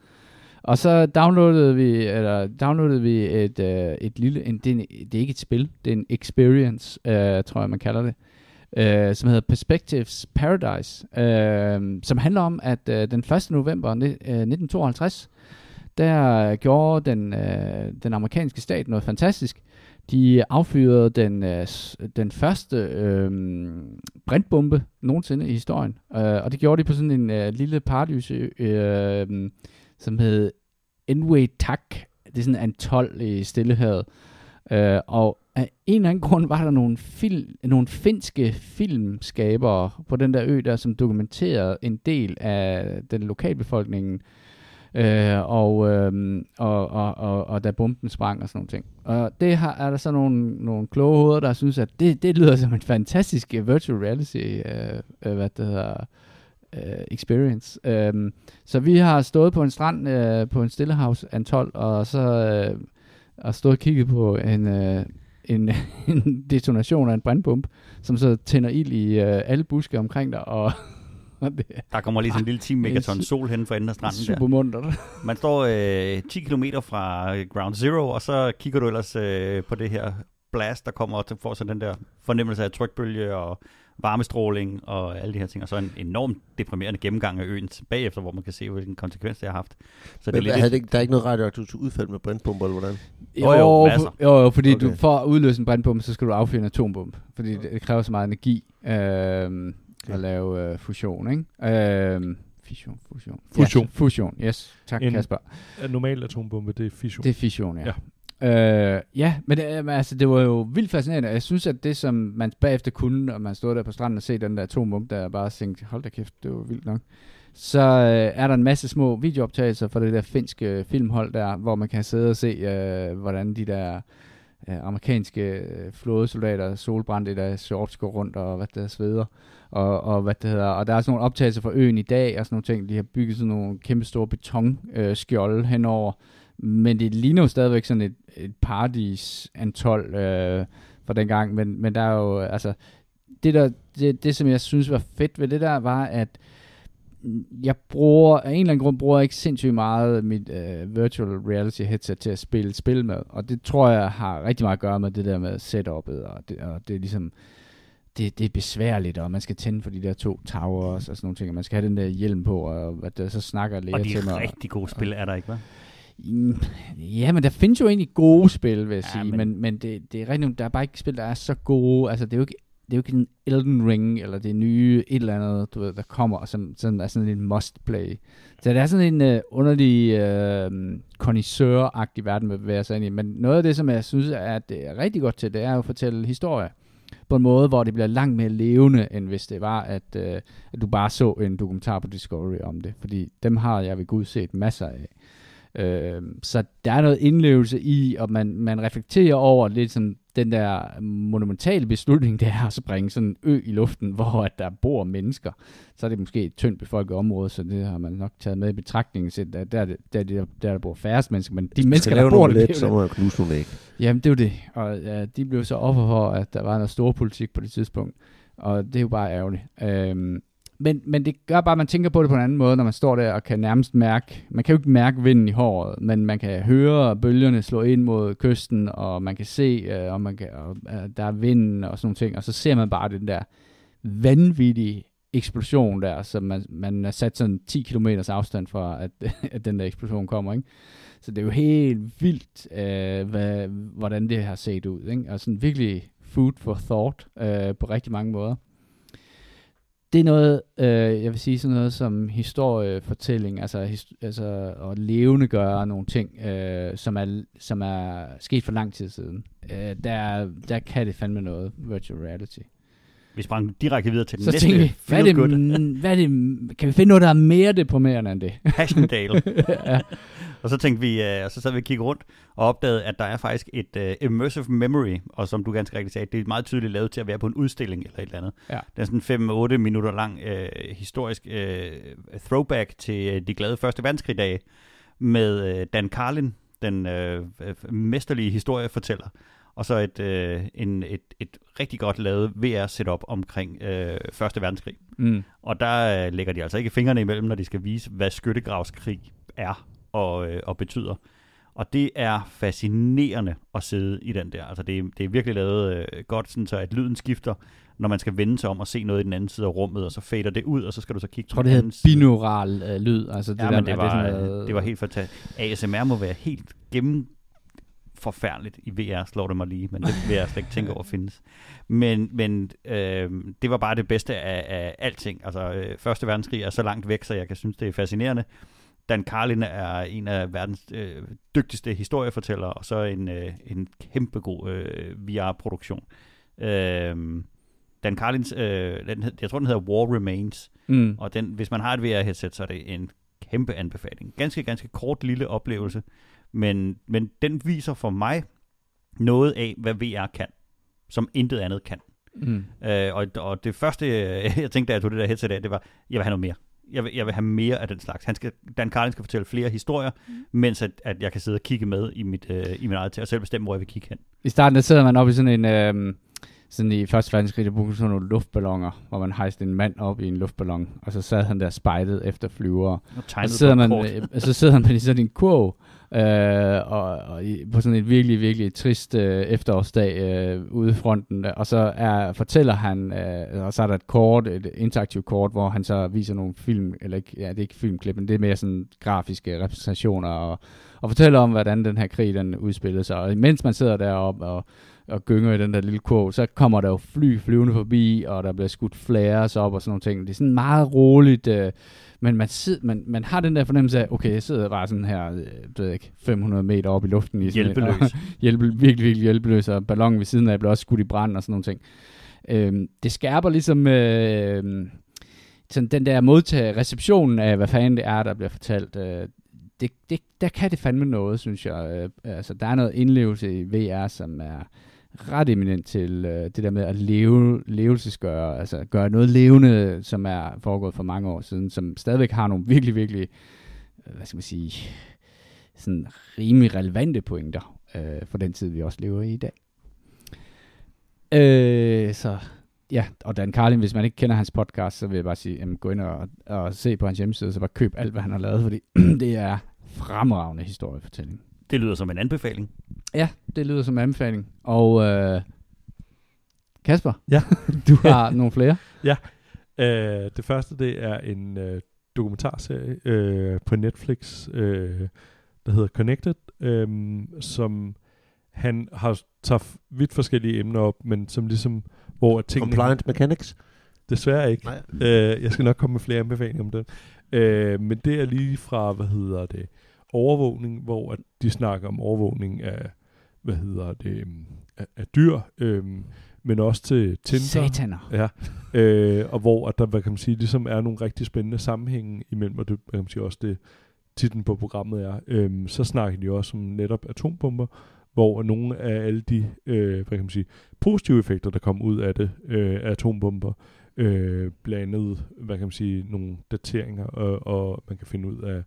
Og så downloadede vi, eller downloadede vi et, uh, et lille, en, det, er en, det er ikke et spil, det er en experience, uh, tror jeg, man kalder det, øh, som hedder Perspectives Paradise, øh, som handler om, at øh, den 1. november ni- øh, 1952, der gjorde den, øh, den amerikanske stat noget fantastisk. De affyrede den, øh, den første øh, brintbombe nogensinde i historien. Øh, og det gjorde de på sådan en øh, lille paradisø, øh, som hed Enway Tak. Det er sådan en 12 i Stillehavet. Øh, og af en eller anden grund var der nogle, film, nogle finske filmskabere på den der ø der, som dokumenterede en del af den lokalbefolkningen, øh, og, øh, og, og, og, og da bomben sprang og sådan nogle ting. Og det har, er der så nogle, nogle kloge hoveder, der synes, at det, det lyder som en fantastisk øh, virtual reality, øh, øh, hvad det hedder, uh, experience. Um, så vi har stået på en strand uh, på en stillehavs antol, og så uh, og stået og kigget på en, uh, en, en detonation af en brandbombe, som så tænder ild i uh, alle buske omkring dig, og det Der kommer lige sådan en lille 10 megaton su- sol hen for enden af stranden super der. muntert. Man står øh, 10 km fra øh, Ground Zero, og så kigger du ellers øh, på det her blast, der kommer, og får så den der fornemmelse af trykbølge og varmestråling og alle de her ting, og så en enormt deprimerende gennemgang af øen bagefter, hvor man kan se, hvilken konsekvens det har haft. Så det er lidt havde det, ikke- der er ikke noget radioaktivt udfald med brandpumper, eller hvordan? Jo, jo, for- jo, jo, fordi okay. Okay. du for at udløse en brandbombe, så skal du affyre en atombombe, fordi det, det kræver så meget energi øh, Okay. at lave øh, fusion, ikke? Øh, fission, fusion. Fusion. Ja, fusion, yes. Tak, En- Kasper. En normal atombombe, det er fission. Det er fission, ja. Ja, øh, ja men det, altså, det var jo vildt fascinerende. Jeg synes, at det, som man bagefter kunne, og man stod der på stranden og se den der atombombe, der bare tænkte, hold da kæft, det var vildt nok. Så øh, er der en masse små videooptagelser fra det der finske filmhold der, hvor man kan sidde og se, øh, hvordan de der øh, amerikanske øh, flådesoldater, solbrændte der shorts går rundt og hvad der sveder. Og, og, hvad det hedder, og der er sådan nogle optagelser fra øen i dag og sådan nogle ting. De har bygget sådan nogle kæmpe store betonskjolde øh, skjolde henover. Men det ligner jo stadigvæk sådan et, et paradis antol øh, fra dengang. Men, men der er jo, altså, det, der, det, det som jeg synes var fedt ved det der, var, at jeg bruger, af en eller anden grund bruger jeg ikke sindssygt meget mit uh, virtual reality headset til at spille spil med, og det tror jeg har rigtig meget at gøre med det der med setup'et, og det, og det er ligesom, det, det er besværligt, og man skal tænde for de der to towers og sådan nogle ting, og man skal have den der hjelm på, og hvad der, så snakker læger Og de til mig. rigtig gode spil er der ikke, hva'? Ja, men der findes jo egentlig gode spil, vil jeg Ja, sige, men- men, men, det, det er rigtigt, der er bare ikke spil, der er så gode. Altså, det er jo ikke, det er jo ikke en Elden Ring, eller det nye et eller andet, du ved, der kommer, som sådan er sådan en must-play. Så det er sådan en uh, underlig uh, connoisseur-agtig verden, vil være sig ind i. Men noget af det, som jeg synes, er, at det er rigtig godt til, det er at fortælle historie på en måde, hvor det bliver langt mere levende, end hvis det var, at, uh, at du bare så en dokumentar på Discovery om det. Fordi dem har jeg ved Gud set masser af. Øh, så der er noget indlevelse i, og man, man reflekterer over lidt sådan den der monumentale beslutning, det er at springe sådan en ø i luften, hvor at der bor mennesker. Så er det måske et tyndt befolket område, så det har man nok taget med i betragtning. Så der, der, er der, er det- der, der bor færrest mennesker, men de mennesker, der bor der, lidt, så må jeg knuse nogle æg. Jamen, det er jo det. Og ja, de blev så offer for, at der var noget stor politik på det tidspunkt. Og det er jo bare ærgerligt. Øhm, men, men det gør bare, at man tænker på det på en anden måde, når man står der og kan nærmest mærke, man kan jo ikke mærke vinden i håret, men man kan høre bølgerne slå ind mod kysten, og man kan se, øh, og man kan, og, øh, der er vinden og sådan nogle ting, og så ser man bare den der vanvittige eksplosion der, så man, man er sat sådan 10 km afstand fra, at, at den der eksplosion kommer, ikke? Så det er jo helt vildt, øh, hvad, hvordan det har set ud, ikke? Og sådan virkelig food for thought øh, på rigtig mange måder. Det er noget, øh, jeg vil sige sådan noget som historiefortælling, altså, his, altså at levende gøre nogle ting, øh, som, er, som er sket for lang tid siden. Øh, der, der kan det fandme noget, virtual reality. Vi sprang direkte videre til den Så næste vi, hvad er, det, hvad er det, kan vi finde noget, der er mere deprimerende end det? Passchendaele. ja. Og så tænkte vi, øh, og så sad vi og kiggede rundt og opdagede, at der er faktisk et uh, immersive memory, og som du ganske rigtigt sagde, det er meget tydeligt lavet til at være på en udstilling eller et eller andet. Ja. Det er sådan en 5-8 minutter lang uh, historisk uh, throwback til uh, de glade Første Verdenskrig-dage med uh, Dan Carlin, den uh, mesterlige historiefortæller, og så et, uh, en, et, et rigtig godt lavet VR-setup omkring uh, Første Verdenskrig. Mm. Og der øh, lægger de altså ikke fingrene imellem, når de skal vise, hvad skyttegravskrig er og, øh, og betyder. Og det er fascinerende at sidde i den der. Altså det, det er virkelig lavet øh, godt, sådan så at lyden skifter, når man skal vende sig om og se noget i den anden side af rummet, og så fader det ud, og så skal du så kigge på det den anden side. binaural øh, lyd. Altså det Ja, der, men det var, sådan noget... noget- det var helt fantastisk. ASMR må være helt gennem forfærdeligt i VR, slår det mig lige, men det vil jeg slet ikke tænke over findes. Men, men øh, det var bare det bedste af, af alting. Altså, øh, Første verdenskrig er så langt væk, så jeg kan synes, det er fascinerende. Dan Carlin er en af verdens øh, dygtigste historiefortællere, og så en, øh, en kæmpe god øh, VR-produktion. Øh, Dan Carlins, øh, den, hed- jeg tror den hedder War Remains, Mm. og den, hvis man har et VR-headset, så er det en kæmpe anbefaling. Ganske, ganske kort lille oplevelse, men, men den viser for mig noget af, hvad VR kan, som intet andet kan. Mm. Øh, og, og det første, jeg tænkte, da jeg tog det der headset af, det var, jeg vil have noget mere. Jeg vil, jeg vil have mere af den slags. Han skal, Dan Carlin skal fortælle flere historier, mm. mens at, at jeg kan sidde og kigge med i mit, øh, i mit eget til, og selv bestemme, hvor jeg vil kigge hen. I starten der sidder man oppe i sådan en... Øh, sådan i første verdenskrig, der brugte sådan nogle luftballoner, hvor man hejste en mand op i en luftballon, og så sad han der spejdet efter flyvere. Og Og så sidder, man, øh, så sidder man i sådan en kurv, øh, og, og i, på sådan et virkelig, virkelig trist øh, efterårsdag øh, ude i fronten, og så er, fortæller han, øh, og så er der et kort, et interaktivt kort, hvor han så viser nogle film, eller ikke, ja, det er ikke filmklip, men det er mere sådan grafiske repræsentationer, og, og fortæller om, hvordan den her krig, den udspillede sig. Og mens man sidder deroppe og, og gynger i den der lille kurv, så kommer der jo fly flyvende forbi, og der bliver skudt flares op og sådan nogle ting. Det er sådan meget roligt, øh, men man, sid, man, man har den der fornemmelse af, okay, jeg sidder bare sådan her, øh, det ved jeg ikke, 500 meter op i luften. I Hjælpeløs. og hjælpe, virkelig, virkelig hjælpeløs, og ballonen ved siden af blev også skudt i brand og sådan nogle ting. Øhm, det skærper ligesom øh, sådan den der modtage, receptionen af, hvad fanden det er, der bliver fortalt. Øh, det, det, der kan det fandme noget, synes jeg. Øh, altså, der er noget indlevelse i VR, som er ret eminent til øh, det der med at leve, levelsesgøre, altså gøre noget levende, som er foregået for mange år siden, som stadigvæk har nogle virkelig, virkelig, øh, hvad skal man sige, sådan rimelig relevante pointer øh, for den tid, vi også lever i i dag. Øh, så ja, og Dan Carlin, hvis man ikke kender hans podcast, så vil jeg bare sige, jamen, gå ind og, og se på hans hjemmeside, så bare køb alt, hvad han har lavet, fordi det er fremragende historiefortælling. Det lyder som en anbefaling. Ja, det lyder som en anbefaling. Og øh, Kasper, Ja. du har nogle flere. Øh, det første, det er en øh, dokumentarserie øh, på Netflix, øh, der hedder Connected, øh, som han har taget vidt forskellige emner op, men som ligesom, hvor at tingene... Compliant Mechanics? Desværre ikke. Nej. Øh, jeg skal nok komme med flere anbefalinger om den. Øh, men det er lige fra, hvad hedder det, overvågning, hvor at de snakker om overvågning af, hvad hedder det, øhm, af, af dyr, øhm, men også til Tinder. Sataner. Ja, øh, og hvor at der, hvad kan man sige, ligesom er nogle rigtig spændende sammenhænge imellem, og det hvad kan man sige, også det titlen på programmet er. Øhm, så snakker de også om netop atombomber, hvor nogle af alle de, øh, hvad kan man sige, positive effekter, der kom ud af det, øh, af atombomber, øh, blandt andet, hvad kan man sige, nogle dateringer, og, og man kan finde ud af,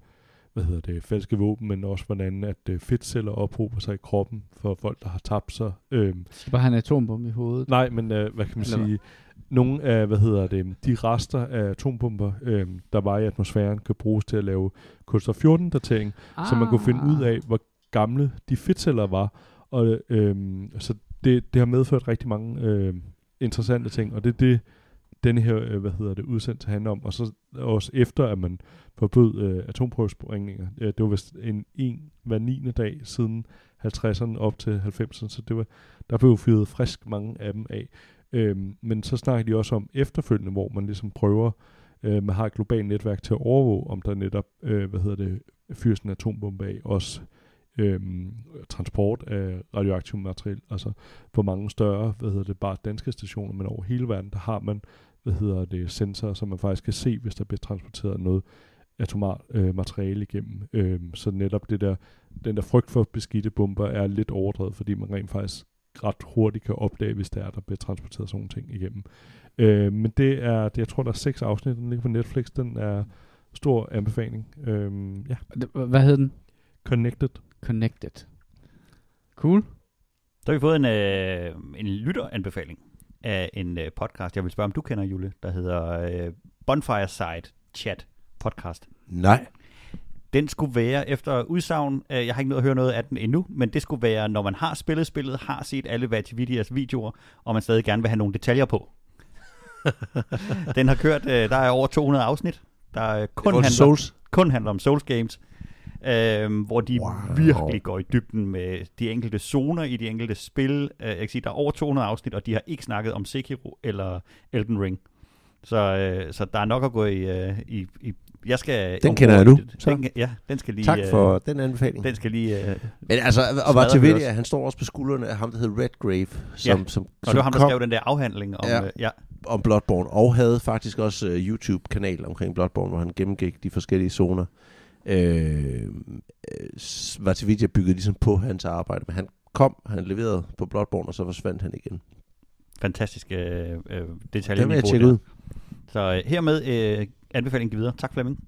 hvad hedder det, falske våben, men også hvordan at øh, fedtceller ophober sig i kroppen for folk, der har tabt sig. Øh, Skal bare have en atombombe i hovedet. Nej, men øh, hvad kan man Eller sige? Nogle af, hvad hedder det, de rester af atombomber, øh, der var i atmosfæren, kan bruges til at lave kulstof-14-datering, ah. så man kunne finde ud af, hvor gamle de fedtceller var. Og øh, så det, det har medført rigtig mange øh, interessante ting, og det er det, denne her, øh, hvad hedder det, udsendelse handler om. Og så også efter, at man forbød øh, atomprøvesprængninger. Øh, det var vist en, en hver 9. dag siden 50'erne op til 90'erne, så det var, der blev fyret frisk mange af dem af. Øh, men så snakker de også om efterfølgende, hvor man ligesom prøver, øh, man har et globalt netværk til at overvåge, om der netop, øh, hvad hedder det, fyres en atombombe af, også øhm, transport af radioaktivt materiale, altså på mange større, hvad hedder det, bare danske stationer, men over hele verden, der har man, hvad hedder det, sensorer, så man faktisk kan se, hvis der bliver transporteret noget atomart øh, materiale igennem. Øhm, så netop det der, den der frygt for beskidte bomber er lidt overdrevet, fordi man rent faktisk ret hurtigt kan opdage, hvis der er, der bliver transporteret sådan nogle ting igennem. Øh, men det er, det, jeg tror, der er seks afsnit, den ligger på Netflix, den er stor anbefaling. Øh, ja, Hvad hed den? Connected. Connected. Cool. Så har vi fået en, øh, en lytteranbefaling af en øh, podcast, jeg vil spørge, om du kender, Jule, der hedder øh, Bonfire Side Chat podcast. Nej. Den skulle være efter udsagn, øh, jeg har ikke nået at høre noget af den endnu, men det skulle være, når man har spillet spillet, har set alle Vatividias videoer, og man stadig gerne vil have nogle detaljer på. den har kørt, øh, der er over 200 afsnit, der øh, kun, Kun handler, Souls. kun handler om Souls Games, øh, hvor de Wow. virkelig går i dybden med de enkelte zoner i de enkelte spil. Øh, jeg kan sige, der er over 200 afsnit, og de har ikke snakket om Sekiro eller Elden Ring. Så, øh, så der er nok at gå i, øh, i, i jeg skal... Den kender jeg nu, så. Den, ja, den skal lige... Tak øh, for den anbefaling. Den skal lige... Øh, Men altså, og Smadrer Vartavelia, han står også på skuldrene af ham, der hedder Redgrave, som, Ja. som, og som det var ham, der kom skrev den der afhandling om... Ja. Ja. Øh, ja. om Bloodborne, og havde faktisk også uh, YouTube-kanal omkring Bloodborne, hvor han gennemgik de forskellige zoner. Øh, øh, Vartavelia byggede ligesom på hans arbejde, men han kom, han leverede på Bloodborne, og så forsvandt han igen. Fantastisk øh, øh, detalje. Den vil jeg tjekke ud. Så øh, hermed øh, anbefalingen giver videre. Tak Flemming.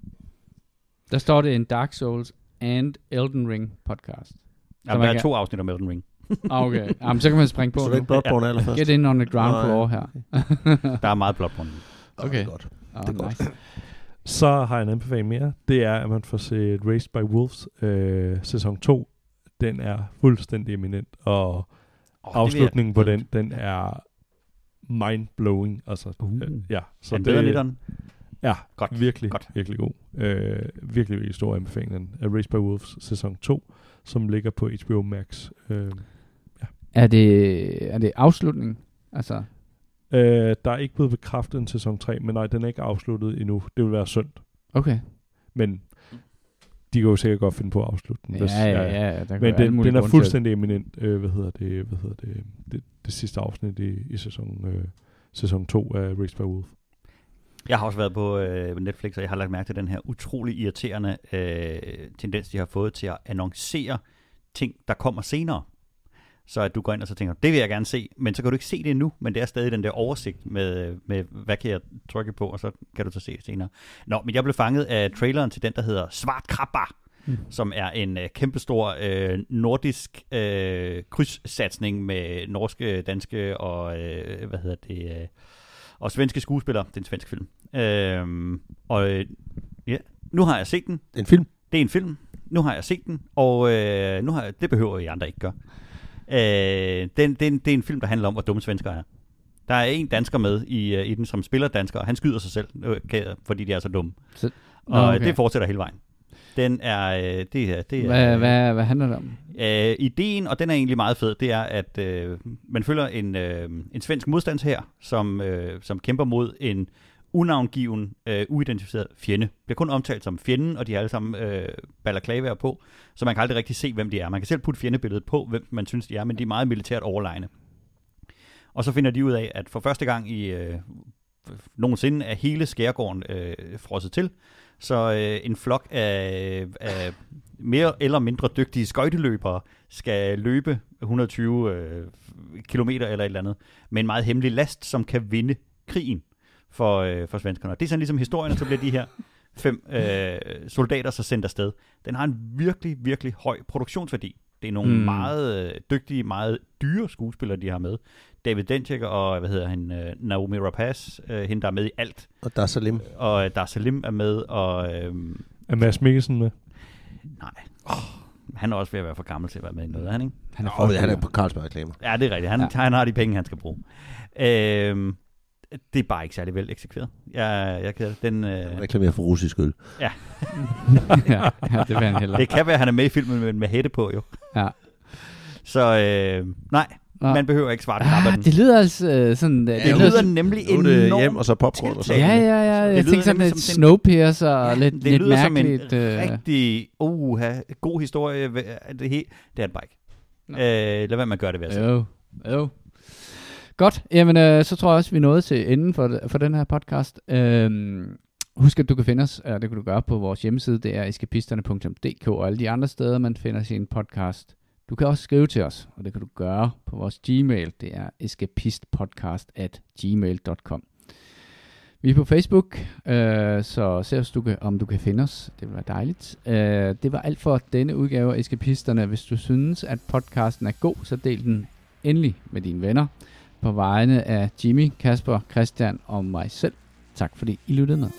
Der står det en Dark Souls and Elden Ring podcast. Ja, der er kan- to afsnit om Elden Ring. Ah, okay. Jamen, så kan man springe på Så det er ikke Bloodborne allerførst. Get in on the ground floor her. Der er meget Bloodborne. Okay. Det er godt. Oh, Det er godt. nice. Så har jeg en anbefaling mere. Det er, at man får set Raised by Wolves øh, sæson 2. Den er fuldstændig eminent, og Oh, afslutningen på den, den er mind-blowing. Altså, Uh. øh, ja, Så er den bedre end etteren? Ja, Godt. virkelig, Godt. virkelig god. Øh, virkelig, virkelig stor anbefaling af Raised by Wolves sæson 2, som ligger på HBO Max. Øh, Er det, er det afslutningen? Altså, øh, der er ikke blevet bekræftet en sæson 3, men nej, den er ikke afsluttet endnu. Det vil være synd. okay. Men de kan jo sikkert godt finde på at afslutte den. Ja, hvis- ja, ja. Der kan Men den, den er fuldstændig eminent, øh, hvad hedder det, hvad hedder det, det, det sidste afsnit i, i sæson, øh, sæson 2 af Raised by Wolf. Jeg har også været på øh, Netflix, og jeg har lagt mærke til den her utrolig irriterende øh, tendens, de har fået til at annoncere ting, der kommer senere. Så at du går ind og så tænker, det vil jeg gerne se, men så kan du ikke se det endnu, men det er stadig den der oversigt med, med hvad kan jeg trykke på, og så kan du så se det senere. Nå, men jeg blev fanget af traileren til den, der hedder Svart Krabber, Mm. som er en øh, kæmpestor øh, nordisk øh, krydssatsning med norske, danske og, øh, hvad hedder det, øh, og svenske skuespillere. Det er en svensk film. Øhm, og øh, ja, nu har jeg set den. En film? Det er en film. Nu har jeg set den, og øh, nu har jeg, det behøver I andre ikke gøre. Øh, den, den, det er en film, der handler om, hvor dumme svensker er. Der er en dansker med i, øh, i den, som spiller dansker, og han skyder sig selv, øh, fordi de er så dumme. Så- og okay. det fortsætter hele vejen. Den er, øh, det er, det er, Hvad, hvad, hvad handler det om? Øh, ideen, og den er egentlig meget fed, det er, at øh, man følger en, øh, en svensk modstandsher, som, øh, som kæmper mod en unavngiven, øh, uidentificeret fjende. Bliver kun omtalt som fjenden, og de har alle sammen øh, balaklavaer på, så man kan aldrig rigtig se, hvem de er. Man kan selv putte fjendebilledet på, hvem man synes, de er, men de er meget militært overlegne. Og så finder de ud af, at for første gang i øh, nogensinde er hele skærgården øh, frosset til, så øh, en flok af, af mere eller mindre dygtige skøjteløbere skal løbe 120 øh, kilometer eller et eller andet med en meget hemmelig last, som kan vinde krigen for, øh, for svenskerne. Og det er sådan ligesom historien, og så bliver de her fem øh, soldater så sendt afsted. Den har en virkelig, virkelig høj produktionsværdi. Det er nogle Mm. meget øh, dygtige, meget dyre skuespillere, de har med. David Dencik og, hvad hedder han, øh, Naomi Rapaz, øh, hende der er med i alt. Og der er Salim. Og øh, Dar Salim er med, og øh, Er Mads Mikkelsen med? nej, oh, han er også ved at være for gammel til at være med i noget, han ikke? Han er, Og han er på Carlsberg reklamer. Ja, det er rigtigt. Han, Ja. han har de penge, han skal bruge. Øhm, det er bare ikke særlig vel eksekveret. Jeg, jeg keder det. Den, øh, Reklamerer for russisk øl. ja, ja, det vil han heller. det kan være, at han er med i filmen med, med hætte på, jo. Ja. Så øh, nej, Nå. man behøver ikke svare ah, Ah, den. det lyder altså øh, sådan... øh, det Ja, lyder sådan- nemlig er det enormt hjem, og så popcorn og så. Ja, ja, ja. Jeg lyder tænkte sådan lidt som Snowpiercer og Ja, lidt, det lidt lyder som mærkeligt. en øh, rigtig uh, god historie. Det, he, det er det bare ikke. Nå. Øh, lad være med at gøre det ved at. Jo, jo. Godt, jamen øh, så tror jeg også, vi nåede til enden for, for den her podcast. Øhm, husk, at du kan finde os, og det kan du gøre på vores hjemmeside, det er eskapisterne.dk og alle de andre steder, man finder sin podcast. Du kan også skrive til os, og det kan du gøre på vores Gmail, det er escapistpodcast at gmail.com. Vi er på Facebook, øh, så se os, du kan, om du kan finde os. Det vil være dejligt. Øh, det var alt for denne udgave af Eskapisterne. Hvis du synes, at podcasten er god, så del den endelig med dine venner. På vegne af Jimmy, Kasper, Christian og mig selv. Tak fordi I lyttede med.